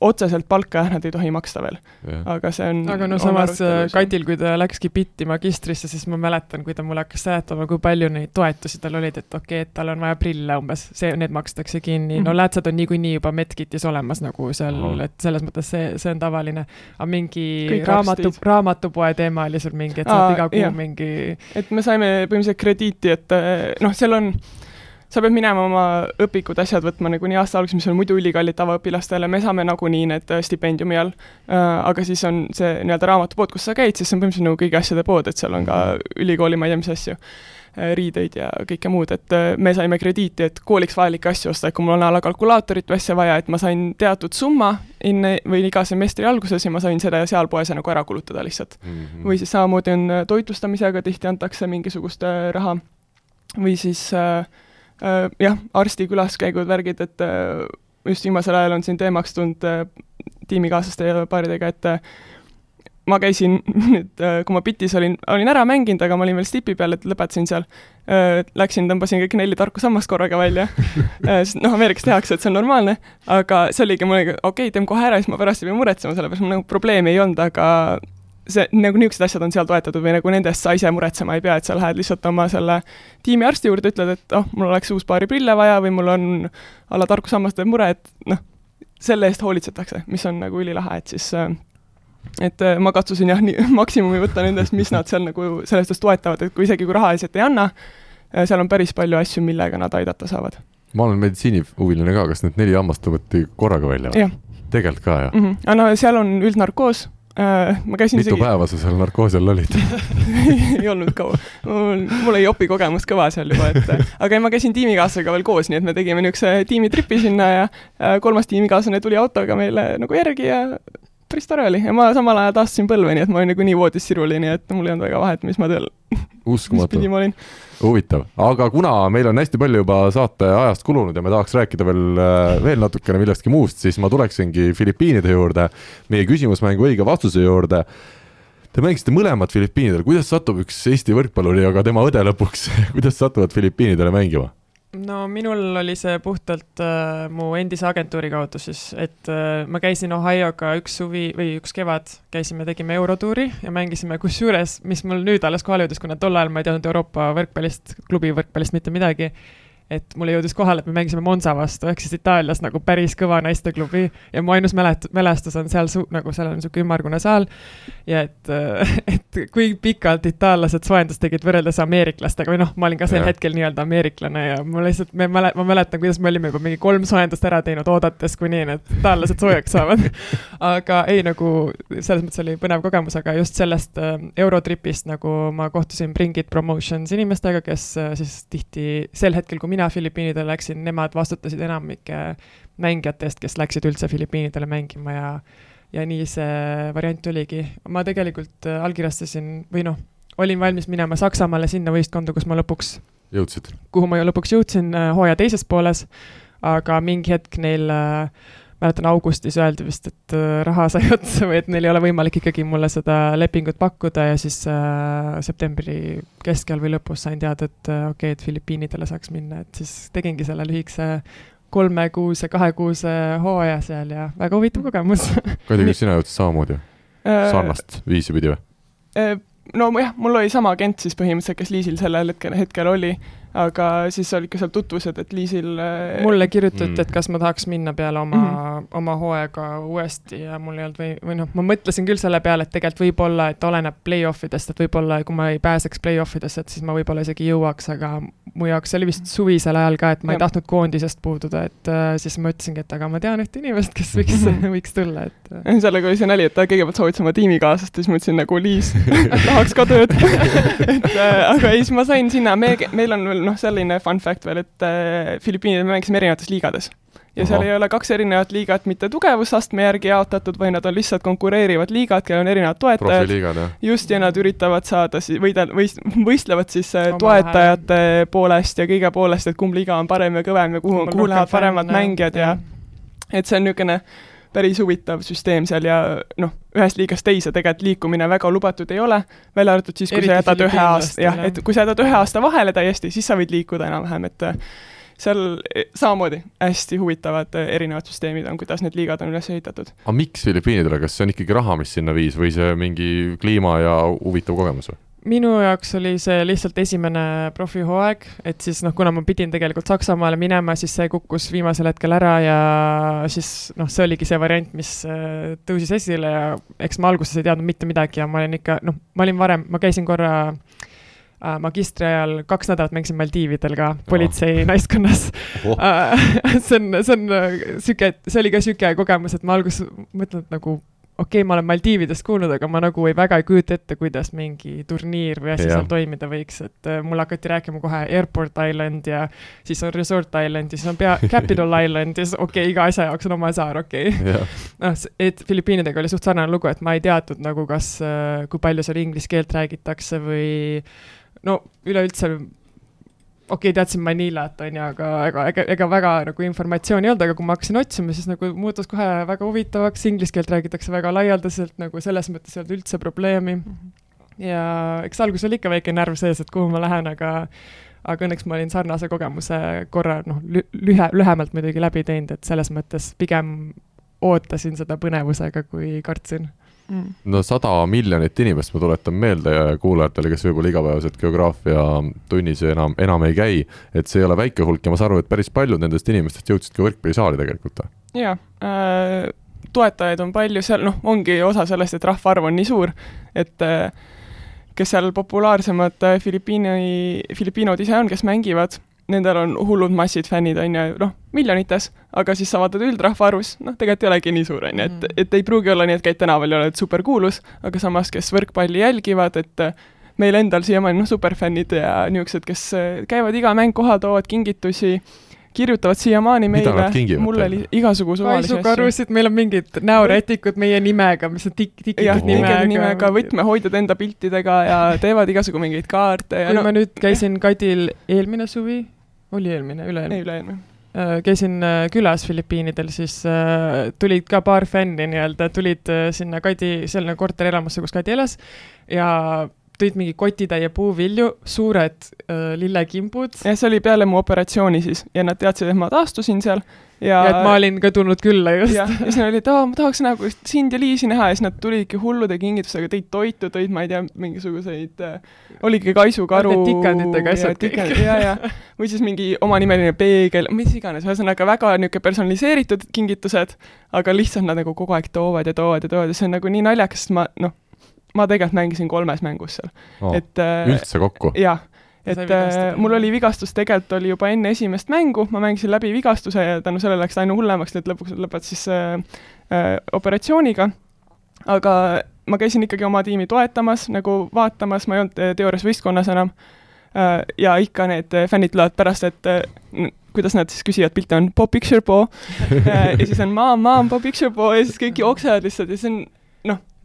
otseselt palka jah, nad ei tohi maksta veel, aga see on aga no samas äh. Katil, kui ta läkski bitti magistrisse, siis ma mäletan, kui ta mulle hakkas seletama, kui palju neid toetusi tal olid, et okei okay,, et tal on vaja prille umbes, see, need makstakse kinni mm, -hmm. no Mhm. läätsed on niikuinii juba Medkitis olemas nagu seal Ahah. et selles mõttes see, see on tavaline. aga mingi Kõik raamatu, raamatupoe teema oli sul mingi, et saad Aa, iga kuu jah. mingi et me saime põhimõtteliselt krediiti, et äh, noh, seal on, sa pead minema oma õpikud, asjad võtma nagunii aasta alguses, mis on muidu ülikallid tavaõpilastele, me saame nagunii need äh, stipendiumi all äh,. aga siis on see nii-öelda raamatupood, kus sa käid, siis see on põhimõtteliselt nagu kõigi asjade pood, et seal on ka ülikooli, ma ei tea, mis asju äh, riideid ja kõike muud, et me saime krediiti, et kooliks vajalikke asju osta, et kui mul on a la kalkulaatorit või asja vaja, et ma sain teatud summa enne või iga semestri alguses ja ma sain seda seal poes nagu ära kulutada lihtsalt Mhm. või siis samamoodi on toitlustamisega tihti antakse mingisugust raha või siis äh, jah, arsti külaskäigud, värgid, et äh, just viimasel ajal on siin teemaks tulnud äh, tiimikaaslaste ja paaridega, et äh, ma käisin nüüd, äh, kui ma bitis olin, olin ära mänginud, aga ma olin veel stipi peal, et lõpetasin seal. Läksin, tõmbasin kõik neli tarku sammast korraga välja, sest noh, Ameerikas tehakse, et see on normaalne, aga see oligi, mul oli okei okay,, teeme kohe ära, siis ma pärast ei pea muretsema, sellepärast mul nagu probleemi ei olnud, aga see, nagu niisugused asjad on seal toetatud või nagu nendest sa ise muretsema ei pea, et sa lähed lihtsalt oma selle tiimiarsti juurde, ütled, et oh, mul oleks uus paari prille vaja või mul on a la tarkusammaste mure, et noh, selle eest hoolitsetakse, mis on nagu ülilahe, et siis äh, et äh, ma katsusin jah, nii maksimumi võtta nendest, mis nad seal nagu selles suhtes toetavad, et kui isegi kui rahaliselt ei anna, äh, seal on päris palju asju, millega nad aidata saavad. ma olen meditsiinihuviline ka, kas need neli hammast tõmmati korraga välja tegelikult ka, jah mm? -hmm. no seal on üldnarkoos äh,, ma käisin mitu isegi... päeva sa seal narkoosi all olid? Ei olnud kaua, mul, mul oli jopi kogemus kõva seal juba, et aga ma käisin tiimikaaslasega veel koos, nii et me tegime niisuguse tiimitripi sinna ja kolmas tiimikaaslane tuli autoga meile nagu järgi ja päris tore oli ja ma samal ajal taastasin põlve, nii et ma olin nagunii voodis siruli, nii et mul ei olnud väga vahet, mis ma tööl uskumatu. huvitav, aga kuna meil on hästi palju juba saate ajast kulunud ja me tahaks rääkida veel, äh, veel natukene millestki muust, siis ma tuleksingi Filipiinide juurde, meie küsimusmängu õige vastuse juurde. Te mängisite mõlemad Filipiinidel, kuidas satub üks Eesti võrkpalluri ja ka tema õde lõpuks kuidas satuvad Filipiinidele mängima? No minul oli see puhtalt äh, mu endise agentuuri kaudu siis, et äh, ma käisin Ohioga üks suvi või üks kevad, käisime, tegime eurotuuri ja mängisime, kusjuures, mis mul nüüd alles kohale jõudis, kuna tol ajal ma ei teadnud Euroopa võrkpallist, klubi võrkpallist mitte midagi et mulle jõudis kohale, et me mängisime Monza vastu, ehk siis Itaalias nagu päris kõva naisteklubi ja mu ainus mälet-, mälestus on seal su-, nagu seal on niisugune ümmargune saal. Ja et, et kui pikalt itaallased soojendust tegid võrreldes ameeriklastega või noh, ma olin ka sel ja. hetkel nii-öelda ameeriklane ja ma lihtsalt, me mäle-, ma mäletan, kuidas me olime juba mingi kolm soojendust ära teinud, oodates, kuni need itaallased soojaks saavad. Aga ei, nagu selles mõttes oli põnev kogemus, aga just sellest äh, Eurotripist nagu ma kohtusin Bringit Promotions inimestega, kes äh, siis tihti sel hetkel, kui mina mina Filipiinidele läksin, nemad vastutasid enamike mängijatest, kes läksid üldse Filipiinidele mängima ja ja nii see variant oligi. ma tegelikult äh, allkirjastasin või noh, olin valmis minema Saksamaale sinna võistkonda, kus ma lõpuks jõudsid? kuhu ma lõpuks jõudsin äh, hooaja teises pooles, aga mingi hetk neil äh, mäletan augustis öeldi vist, et äh, raha sai otsa või et neil ei ole võimalik ikkagi mulle seda lepingut pakkuda ja siis äh, septembri keskel või lõpus sain teada, et äh, okei okay,, et Filipiinidele saaks minna, et siis tegingi selle lühikese kolmekuuse, kahekuuse hooaja seal ja väga huvitav kogemus. Kadi, kas sina jõudsid samamoodi äh,? sarnast viisi pidi või? No jah, mul oli sama agent siis põhimõtteliselt, kes Liisil sellel hetkel, hetkel oli aga siis olid ka seal tutvused, et Liisil äh, mulle kirjutati mm., et kas ma tahaks minna peale oma mm, -hmm. oma hooaega uuesti ja mul ei olnud või, või noh, ma mõtlesin küll selle peale, et tegelikult võib-olla, et oleneb play-off idest, et võib-olla kui ma ei pääseks play-off idesse, et siis ma võib-olla isegi jõuaks, aga mu jaoks see oli vist suvisel ajal ka, et ma ja. ei tahtnud koondisest puududa, et uh, siis ma ütlesingi, et aga ma tean ühte inimest, kes võiks võiks tulla, et uh. sellega oli see nali, et ta kõigepealt soovitas oma tiimikaaslast ja siis ma ütlesin nagu Liis tahaks ka tööd et uh, aga ei, siis ma sain sinna, me, meil on veel noh, selline fun fact veel, et äh, Filipiinidel me mängisime erinevates liigades. ja Aha. seal ei ole kaks erinevat liigat mitte tugevusastme järgi jaotatud, vaid nad on lihtsalt konkureerivad liigad, kellel on erinevad toetajad. just, ja nad üritavad saada siis, võidel-, võist-, võistlevad siis äh, Oma toetajate hääle. poolest ja kõige poolest, et kumb liiga on parem ja kõvem ja kuhu, kuhu lähevad paremad mängijad ja et see on niisugune päris huvitav süsteem seal ja noh, ühest liigast teise tegelikult liikumine väga lubatud ei ole, välja arvatud siis, kui Eriti sa jätad ühe aasta, jah, et kui sa jätad ühe aasta vahele täiesti, siis sa võid liikuda enam-vähem, et äh, seal eh, samamoodi hästi huvitavad äh, erinevad süsteemid on, kuidas need liigad on üles ehitatud. aga miks Filipiinidele, kas see on ikkagi raha, mis sinna viis või see mingi kliima ja huvitav kogemus või? Minu jaoks oli see lihtsalt esimene profihooaeg, et siis noh, kuna ma pidin tegelikult Saksamaale minema, siis see kukkus viimasel hetkel ära ja siis noh, see oligi see variant, mis äh, tõusis esile ja eks ma alguses ei teadnud mitte midagi ja ma olin ikka noh, ma olin varem, ma käisin korra äh, magistri ajal kaks nädalat mängisin Maldiividel ka politsei naiskonnas oh. Uh, see on, see on sihuke, see oli ka sihuke kogemus, et ma alguses mõtlen, et nagu okei okay,, ma olen Maldiividest kuulnud, aga ma nagu ei, väga ei kujuta ette, kuidas mingi turniir või asi ja. seal toimida võiks, et uh, mulle hakati rääkima kohe Airport Island ja siis on Resort Island ja siis on pea Capital Island ja siis okei okay,, iga asja jaoks on oma saar, okei okay. noh, et Filipiinidega oli suht sarnane lugu, et ma ei teadnud nagu, kas uh,, kui palju seal inglise keelt räägitakse või no üleüldse okei okay,, teadsin Manilat, on ju, aga ega, ega, ega väga nagu informatsiooni ei olnud, aga kui ma hakkasin otsima, siis nagu muutus kohe väga huvitavaks, inglise keelt räägitakse väga laialdaselt, nagu selles mõttes ei olnud üldse probleemi. ja eks alguses oli ikka väike närv sees, et kuhu ma lähen, aga aga õnneks ma olin sarnase kogemuse korra noh, lühe, lühemalt muidugi läbi teinud, et selles mõttes pigem ootasin seda põnevusega, kui kartsin mm.. no sada miljonit inimest, ma tuletan meelde kuulajatele, kes võib-olla igapäevaselt geograafia tunnis enam, enam ei käi, et see ei ole väike hulk ja ma saan aru, et päris paljud nendest inimestest jõudsid ka võrkpallisaali tegelikult. jaa äh,, toetajaid on palju, seal noh, ongi osa sellest, et rahvaarv on nii suur, et äh, kes seal populaarsemad äh, Filipiini, filipiinod ise on, kes mängivad, nendel on hullud massid fännid, on ju, noh, miljonites, aga siis sa vaatad üldrahvaarvus, noh, tegelikult ei olegi nii suur, on ju, et, mm. et ei pruugi olla nii, et käid tänaval ja oled superkuulus, aga samas, kes võrkpalli jälgivad, et meil endal siiamaani, noh, superfännid ja niisugused, kes käivad iga mäng kohal, toovad kingitusi, kirjutavad siiamaani meile, mulle oli igasugu suvalisi asju. karusid, meil on mingid näorätikud meie nimega, mis on tik-, tikitud nimega. nimega, võtmehoidjad enda piltidega ja teevad igasugu mingeid kaarte ja kui no, ma nüüd käisin Kadil eelmine suvi, oli eelmine, üle-eelmine? üle-eelmine äh, käisin äh, külas Filipiinidel, siis äh, tulid ka paar fänni nii-öelda, tulid sinna Kadi, selline korterelamusse, kus Kadi elas ja tõid mingi kotitäie puuvilju, suured äh, lillekimbud. jah, see oli peale mu operatsiooni siis ja nad teadsid, et ma taastusin seal ja, ja et ma olin ka tulnud külla just. ja, siis nad olid, aa, ma tahaks nagu sind ja Liisi näha ja siis nad tulidki hullude kingitustega, tõid toitu, tõid, ma ei tea, mingisuguseid äh,, oligi kaisukaru. tikanditega asjad kõik. ja, ja, või siis mingi omanimeline peegel, mis iganes, ühesõnaga väga niisugune personaliseeritud kingitused, aga lihtsalt nad nagu kogu aeg toovad ja toovad ja toovad ja see on nagu nii naljakas, sest ma noh, ma tegelikult mängisin kolmes mängus seal oh,. et äh, üldse kokku? jah, et äh, mul oli vigastus tegelikult oli juba enne esimest mängu, ma mängisin läbi vigastuse ja tänu sellele läks ta aina hullemaks, nii et lõpuks lõpetas siis äh, äh, operatsiooniga. aga ma käisin ikkagi oma tiimi toetamas, nagu vaatamas, ma ei olnud äh, teoorias võistkonnas enam äh,. ja ikka need fännid tulevad pärast, et äh, kuidas nad siis küsivad pilte, on pop picture po ja siis on mom, mom, pop picture po ja siis kõik jooksevad lihtsalt ja see on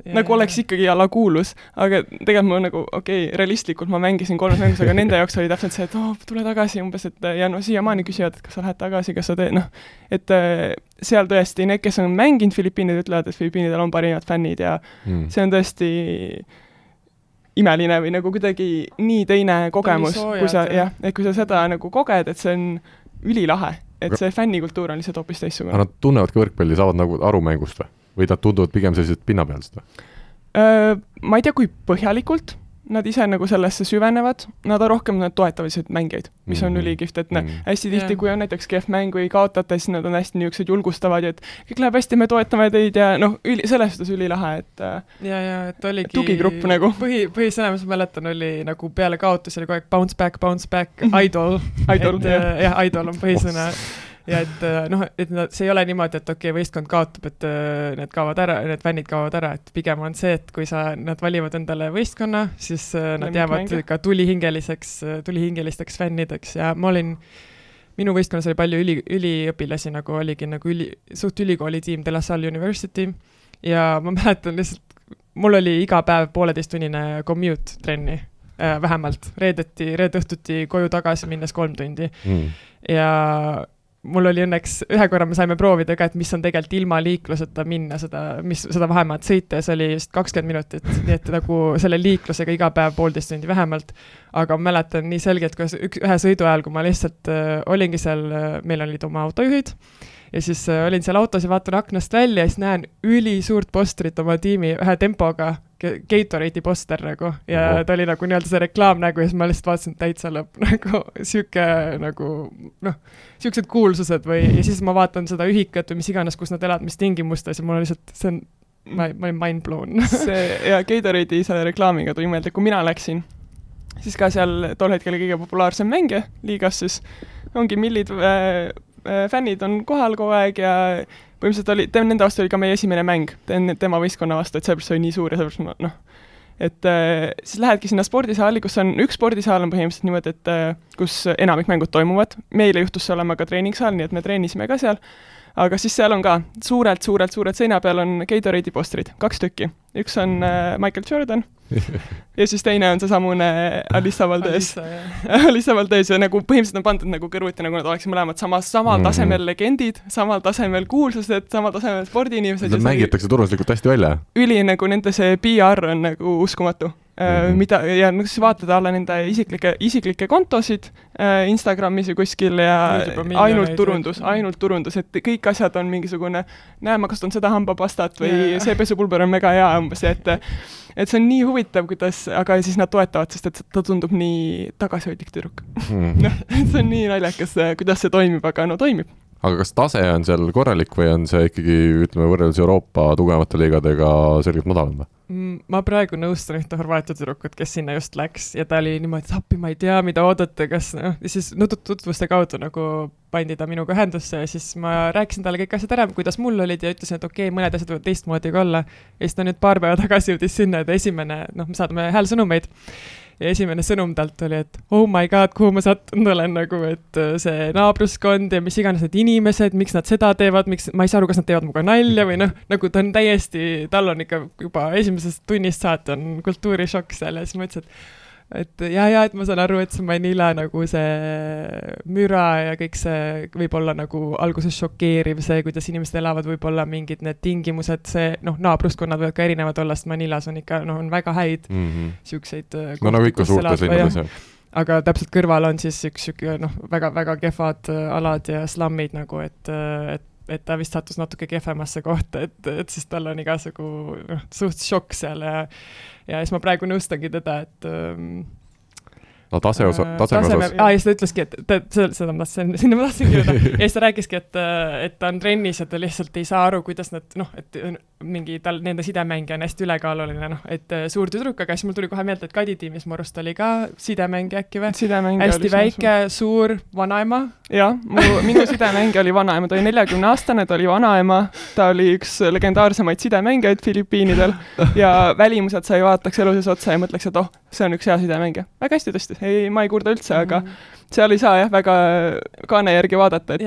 noh, nagu oleks ikkagi alakuulus, aga tegelikult ma nagu okei okay,, realistlikult ma mängisin kolmes mängus, aga nende jaoks oli täpselt see, et oo oh,, tule tagasi umbes, et ja no siiamaani küsivad, et kas sa lähed tagasi, kas sa teed, noh, et äh, seal tõesti need, kes on mänginud Filipiinid, ütlevad, et Filipiinidel on parimad fännid ja mm. see on tõesti imeline või nagu kuidagi nii teine kogemus, kui sa jah, et kui sa seda nagu koged, et see on ülilahe, et see fännikultuur on lihtsalt hoopis teistsugune. aga nad tunnevadki võrkpalli, saavad nagu aru mängust või? Või nad tunduvad pigem sellised pinnapealsed või? Ma ei tea, kui põhjalikult nad ise nagu sellesse süvenevad, nad rohkem nad toetavad lihtsalt mängijaid, mis on mm -hmm. ülikihvt, et mm -hmm. hästi tihti yeah., kui on näiteks kehv mäng või kaotate, siis nad on hästi niisugused julgustavad ja et kõik läheb hästi, me toetame teid ja noh, üli, selles suhtes ülilahe, et ja, ja et oligi tugigrupp nagu. põhi, põhisõna, mis ma mäletan, oli nagu peale kaotusi oli kogu aeg bounce back, bounce back, idol idol, jah, jah, idol on põhisõna ja et äh, noh, et nad, see ei ole niimoodi, et okei okay,, võistkond kaotab, et äh, need kaovad ära, need fännid kaovad ära, et pigem on see, et kui sa, nad valivad endale võistkonna, siis äh, nad jäävad mänge. ka tulihingeliseks, tulihingelisteks fännideks ja ma olin minu võistkonnas oli palju üli, üliõpilasi, nagu oligi nagu üli, suht ülikooli tiim De La Salle University ja ma mäletan lihtsalt, mul oli iga päev pooleteisttunnine commute trenni äh,, vähemalt, reedeti, reede õhtuti koju tagasi minnes kolm tundi mm. ja mul oli õnneks, ühe korra me saime proovida ka, et mis on tegelikult ilma liikluseta minna seda, mis, seda vahemaad sõita ja see oli vist kakskümmend minutit, nii et nagu selle liiklusega iga päev poolteist tundi vähemalt. aga ma mäletan nii selgelt, kuidas üks, ühe sõidu ajal, kui ma lihtsalt äh, olingi seal äh,, meil olid oma autojuhid ja siis äh, olin seal autos ja vaatan aknast välja ja siis näen ülisuurt postrit oma tiimi ühe tempoga, Gatorade'i poster nagu ja oh. ta oli nagu nii-öelda see reklaamnägu ja siis ma lihtsalt vaatasin, täitsa lõpp nagu sihuke nagu noh, siuksed kuulsused või, ja siis ma vaatan seda ühikat või mis iganes, kus nad elavad, mis tingimustes ja mul on lihtsalt, see on, ma, ma olin mind blown see ja Gatorade'i selle reklaamiga tuli meelde, kui mina läksin, siis ka seal tol hetkel kõige populaarsem mängija liigas siis ongi millid äh, Äh, fännid on kohal kogu aeg ja põhimõtteliselt oli, nende vastu oli ka meie esimene mäng. Tema võistkonna vastu, et sellepärast see oli nii suur ja sellepärast ma noh, et äh, siis lähedki sinna spordisaali, kus on, üks spordisaal on põhimõtteliselt niimoodi, et äh, kus enamik mängud toimuvad, meile juhtus see olema ka treeningsaal, nii et me treenisime ka seal, aga siis seal on ka suurelt-suurelt-suurelt seina peal on Gatorade'i postrid, kaks tükki. üks on Michael Jordan ja siis teine on seesamune Alissa Valdez. Alissa Valdez ja nagu põhimõtteliselt on pandud nagu kõrvuti, nagu nad oleksid mõlemad samas, samal Mhm. tasemel legendid, samal tasemel kuulsused, samal tasemel spordiinimesed. Nad mängitakse turvaslikult hästi välja. üli nagu nende see PR on nagu uskumatu mm. Mhm. -hmm. mida ja noh, siis vaatad alla nende isiklikke, isiklikke kontosid äh, Instagramis või kuskil ja ainult ja- turundus, ainult turundus, et kõik asjad on mingisugune, näe, ma kasutan seda hambapastat või jaa. see pesupulber on mega hea umbes, et et see on nii huvitav, kuidas, aga siis nad toetavad, sest et ta tundub nii tagasihoidlik tüdruk. Mhm. noh, see on nii naljakas, kuidas see toimib, aga no toimib. Aga kas tase on seal korralik või on see ikkagi, ütleme, võrreldes Euroopa tugevamate liigadega selgelt madalam või? Mm, ma praegu nõustan ühte Horvaatia tüdrukut, kes sinna just läks ja ta oli niimoodi, et appi, ma ei tea, mida oodata, kas noh, ja siis no tut- tutvuste kaudu nagu pandi ta minuga ühendusse ja siis ma rääkisin talle kõik asjad ära, kuidas mul olid ja ütlesin, et okei okay,, mõned asjad võivad teistmoodi ka olla. ja siis ta nüüd paar päeva tagasi jõudis sinna, et esimene, noh, me saadame häälsõnumeid ja esimene sõnum talt oli, et oh my god, kuhu ma sattunud olen nagu, et äh, see naabruskond ja mis iganes need inimesed, miks nad seda teevad, miks, ma ei saa aru, kas nad teevad minuga nalja või noh, nagu ta on täiesti, tal on ikka juba esimesest tunnist saati on kultuurishokk seal ja siis ma ütlesin, et et ja, ja et ma saan aru, et see Manila nagu see müra ja kõik see võib olla nagu alguses šokeeriv, see, kuidas inimesed elavad, võib-olla mingid need tingimused, see noh, naabruskonnad võivad ka erinevad olla, sest Manilas on ikka noh, on väga häid siukseid äh, no nagu ikka suurtes linnades jah. aga täpselt kõrval on siis üks sihuke noh, väga-väga kehvad äh, alad ja slammid nagu, et, et, et ta vist sattus natuke kehvemasse kohta, et, et siis tal on igasugu noh, suht šokk seal ja ja siis ma praegu nõustangi teda, et ähm, no tase osa, taseme osas. aa, ja siis ta ütleski, et ta, seda, ma tahtsin, sinna ma tahtsingi jõuda. ja siis ta rääkiski, et, et ta on trennis ja ta lihtsalt ei saa aru, kuidas nad noh, et mingi tal, nende sidemängija on hästi ülekaaluline, noh, et äh, suur tüdruk, aga siis mul tuli kohe meelde, et Kadi tiimis mu arust oli ka sidemängija äkki või? hästi väike, suur vanaema. jah, mu, minu sidemängija oli vanaema, ta oli neljakümne aastane, ta oli vanaema, ta oli üks legendaarsemaid sidemängijaid Filipiinidel ja välimuselt sa ei vaataks elu sees otsa ja mõtleks, et oh, see on üks hea sidemängija. väga hästi tõstis, ei, ma ei kurda üldse, aga seal ei saa jah, väga kaane järgi vaadata, et,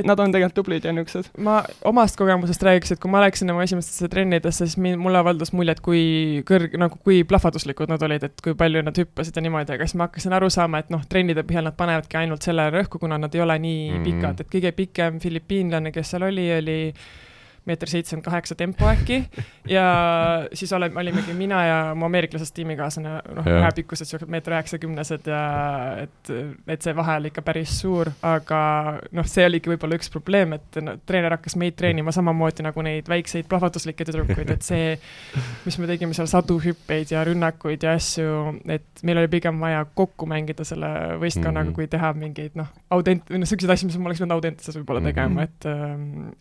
et nad on tegelikult tublid ja niisugused. ma omast kogemusest räägiks, et kui ma läksin oma esimestesse trennidesse, siis min-, mulle avaldas muljet, kui kõrg-, nagu kui plahvatuslikud nad olid, et kui palju nad hüppasid ja niimoodi, aga siis ma hakkasin aru saama, et noh, trennide põhjal nad panevadki ainult sellele rõhku, kuna nad ei ole nii mm. pikad, et kõige pikem filipiinlane, kes seal oli, oli meeter seitsekümmend kaheksa tempo äkki. Ja siis oleme, olimegi mina ja mu ameeriklasest tiimikaaslane, noh, ühepikkused siuksed meeter üheksakümnesed ja et, et see vahe oli ikka päris suur, aga noh, see oligi võib-olla üks probleem, et no, treener hakkas meid treenima samamoodi nagu neid väikseid plahvatuslikke tüdrukuid, et see, mis me tegime seal sadu hüppeid ja rünnakuid ja asju, et meil oli pigem vaja kokku mängida selle võistkonnaga mm, -hmm. kui teha mingeid noh, audent-, või noh, siukseid asju, mis ma oleks pidanud Audentases võib-olla tegema, et,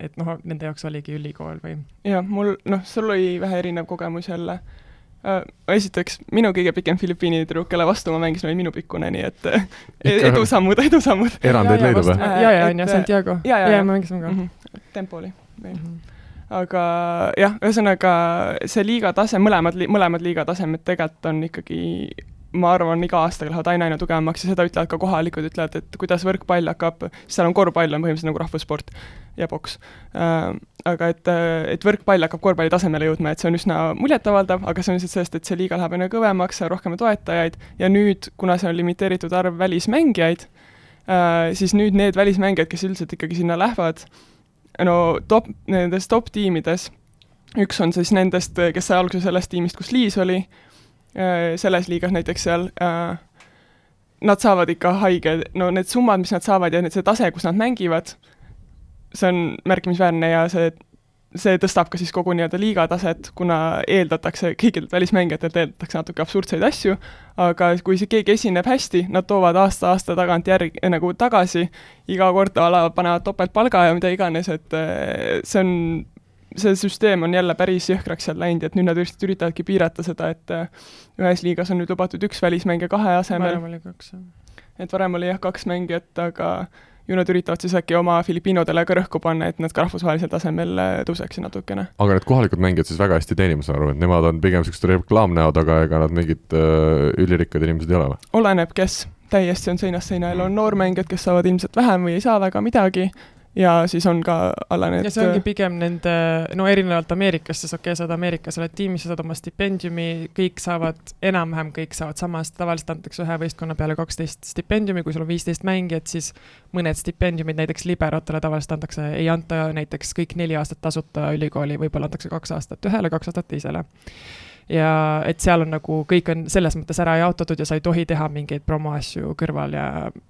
et noh, nende jaoks oligi ülikool või jah, mul, noh, sul oli vähe erinev kogemus jälle äh,. esiteks, minu kõige pikem Filipiini tüdruk, kelle vastu ma mängisin, oli minupikkune, nii et äh, Ikka- edusammud, edusammud erandeid leidub või? Ja, ja on ju, äh, Santiago. ja, ja, ja ja. me mängisime ka mm. -hmm. tempo oli meil. -hmm. aga jah, ühesõnaga see liiga tase, mõlemad, mõlemad liiga tasemed tegelikult on ikkagi ma arvan, iga aastaga lähevad aina aina tugevamaks ja seda ütlevad ka kohalikud, ütlevad, et kuidas võrkpall hakkab, seal on korvpall on põhimõtteliselt nagu rahvussport ja poks äh,. Aga et, et võrkpall hakkab korvpalli tasemele jõudma, et see on üsna muljetavaldav, aga see on lihtsalt sellest, et see liiga läheb aina kõvemaks, rohkem toetajaid ja nüüd, kuna see on limiteeritud arv välismängijaid äh,, siis nüüd need välismängijad, kes üldiselt ikkagi sinna lähevad, no top, nendes top tiimides, üks on siis nendest, kes sai alguse sellest tiimist, kus Liis oli, selles liigas näiteks seal, nad saavad ikka haige, no need summad, mis nad saavad ja need, see tase, kus nad mängivad, see on märkimisväärne ja see, see tõstab ka siis kogu nii-öelda liiga taset, kuna eeldatakse, kõikidelt välismängijatelt eeldatakse natuke absurdseid asju, aga kui see keegi esineb hästi, nad toovad aasta-aasta tagant järgi nagu tagasi, iga kord a la panevad topeltpalga ja mida iganes, et eh, see on see süsteem on jälle päris jõhkraks seal läinud, et nüüd nad just üritavadki piirata seda, et äh, ühes liigas on nüüd lubatud üks välismängija kahe asemel, varem oli kaks, jah. et varem oli jah kaks mängijat, aga ju nad üritavad siis äkki oma Filipiinodele ka rõhku panna, et nad ka rahvusvahelisel tasemel äh, tõuseksid natukene. aga need kohalikud mängijad siis väga hästi teenivad, ma saan aru, et nemad on pigem niisugused reklaamnäod, aga ega nad mingid äh, ülirikkad inimesed ei ole või? oleneb, kes, täiesti on seinast seina, on noormängijad, kes saavad ilmselt vähem või ei saa väga midagi ja siis on ka alla need ja see ongi pigem nende, no erinevalt Ameerikast, siis okei okay,, sa oled Ameerikas, oled tiimis, sa saad oma stipendiumi, kõik saavad, enam-vähem kõik saavad samast, tavaliselt antakse ühe võistkonna peale kaksteist stipendiumi, kui sul on viisteist mängijat, siis mõned stipendiumid näiteks liberotele tavaliselt antakse, ei anta näiteks kõik neli aastat tasuta ülikooli, võib-olla antakse kaks aastat ühele, kaks aastat teisele ja et seal on nagu, kõik on selles mõttes ära jaotatud ja sa ei tohi teha mingeid promoasju kõrval ja,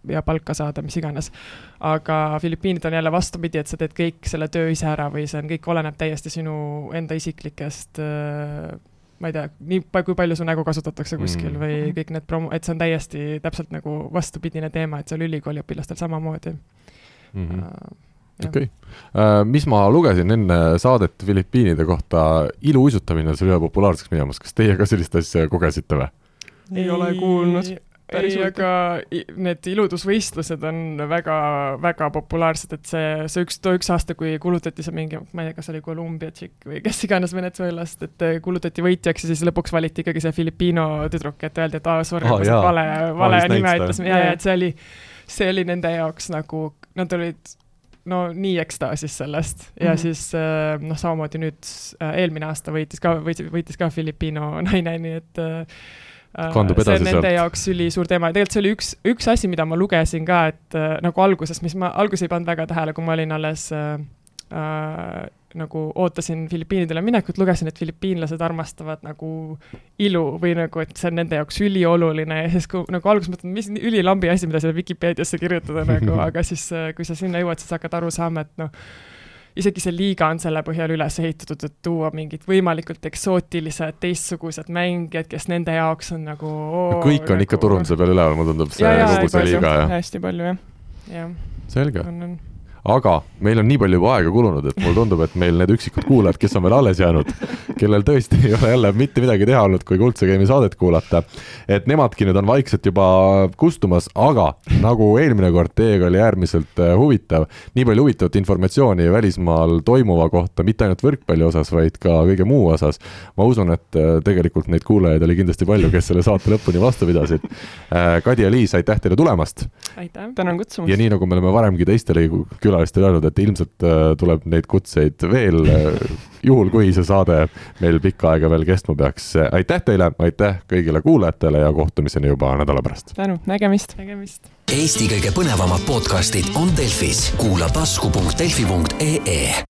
ja palka saada, mis iganes. aga Filipiinid on jälle vastupidi, et sa teed kõik selle töö ise ära või see on, kõik oleneb täiesti sinu enda isiklikest äh, ma ei tea, nii kui palju su nägu kasutatakse kuskil mm. või kõik need promo, et see on täiesti täpselt nagu vastupidine teema, et seal ülikooliõpilastel samamoodi mm. -hmm okei. Okay., äh, mis ma lugesin enne saadet Filipiinide kohta, iluuisutamine on seal üha populaarseks minemas, kas teie ka sellist asja kogesite või? ei ole kuulnud. ei, aga need iludusvõistlused on väga-väga populaarsed, et see, see üks, too üks aasta, kui kuulutati see mingi, ma ei tea, kas oli Columbia tšikk või kes iganes Venezuelast, et kuulutati võitjaks ja siis lõpuks valiti ikkagi see Filipiino tüdruk, et öeldi, et aa, sorry oh,, vale, vale nime ütlesime ja, ja et see oli, see oli nende jaoks nagu, nad olid no nii ekstaasis sellest ja mm -hmm. siis äh, noh, samamoodi nüüd äh, eelmine aasta võitis ka, võitis, võitis ka Filipiino naine, nii et äh, kandub edasi sealt. Nende jaoks ülisuur teema ja tegelikult see oli üks, üks asi, mida ma lugesin ka, et nagu alguses, mis ma alguses ei pannud väga tähele, kui ma olin alles äh, nagu ootasin Filipiinidele minekut, lugesin, et filipiinlased armastavad nagu ilu või nagu, et see on nende jaoks ülioluline ja siis, kui nagu alguses mõtlen, mis ülilambi asi, mida sinna Vikipeediasse kirjutada nagu, aga siis, kui sa sinna jõuad, siis hakkad aru saama, et noh, isegi see liiga on selle põhjal üles ehitatud, et tuua mingid võimalikult eksootilised, teistsugused mängijad, kes nende jaoks on nagu oo, kõik on nagu... ikka turunduse peal üleval, mulle tundub, see kogu see liiga, jah? hästi palju, jah. jah. selge. on, on aga meil on nii palju juba aega kulunud, et mulle tundub, et meil need üksikud kuulajad, kes on veel alles jäänud, kellel tõesti ei ole jälle mitte midagi teha olnud, kui Kuldse Game'i saadet kuulata, et nemadki nüüd on vaikselt juba kustumas, aga nagu eelmine kord teiega oli äärmiselt äh, huvitav, nii palju huvitavat informatsiooni välismaal toimuva kohta, mitte ainult võrkpalli osas, vaid ka kõige muu osas. ma usun, et äh, tegelikult neid kuulajaid oli kindlasti palju, kes selle saate lõpuni vastu pidasid. Äh, Kadi ja Liis, aitäh teile tulemast! aitäh, tänan kutsumast! ja nii, nagu me oleme varemgi teistele külalistele külalistele öelnud, et ilmselt äh, tuleb neid kutseid veel, äh, juhul kui see saade meil pikka aega veel kestma peaks. aitäh teile, aitäh kõigile kuulajatele ja kohtumiseni juba nädala pärast. tänu, nägemist. nägemist. Eesti kõige põnevamad podcastid on Delfis, kuula tasku.delfi.ee